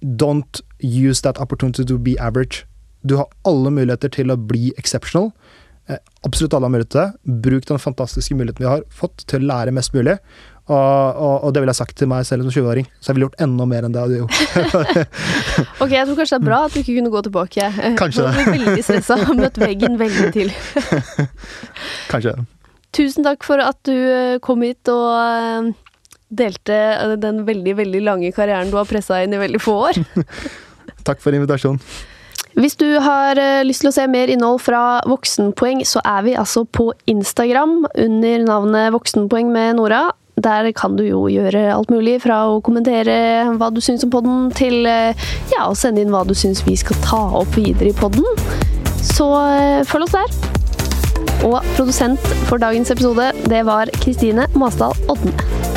B: Don't use that opportunity to be average. Du har alle muligheter til å bli exceptional. Eh, absolutt alle har mulighet til det. Bruk den fantastiske muligheten vi har fått til å lære mest mulig. Og, og, og, det ville jeg sagt til meg selv som 20-åring. Så jeg ville gjort enda mer enn det jeg hadde gjort. [LAUGHS]
A: ok, jeg tror kanskje det er bra at du ikke kunne gå tilbake.
B: Kanskje det.
A: Du blir veldig stressa. Møtt veggen veldig tidlig. [LAUGHS]
B: kanskje.
A: Tusen takk for at du eh, kom hit og eh, delte eh, den veldig, veldig lange karrieren du har pressa inn i veldig få år. [LAUGHS]
B: takk for invitasjonen.
A: Hvis du har lyst til å se mer innhold fra Voksenpoeng, så er vi altså på Instagram under navnet Voksenpoeng med Nora. Der kan du jo gjøre alt mulig, fra å kommentere hva du syns om podden, til ja, å sende inn hva du syns vi skal ta opp videre i podden. Så følg oss der. Og produsent for dagens episode, det var Kristine Masdal Odne.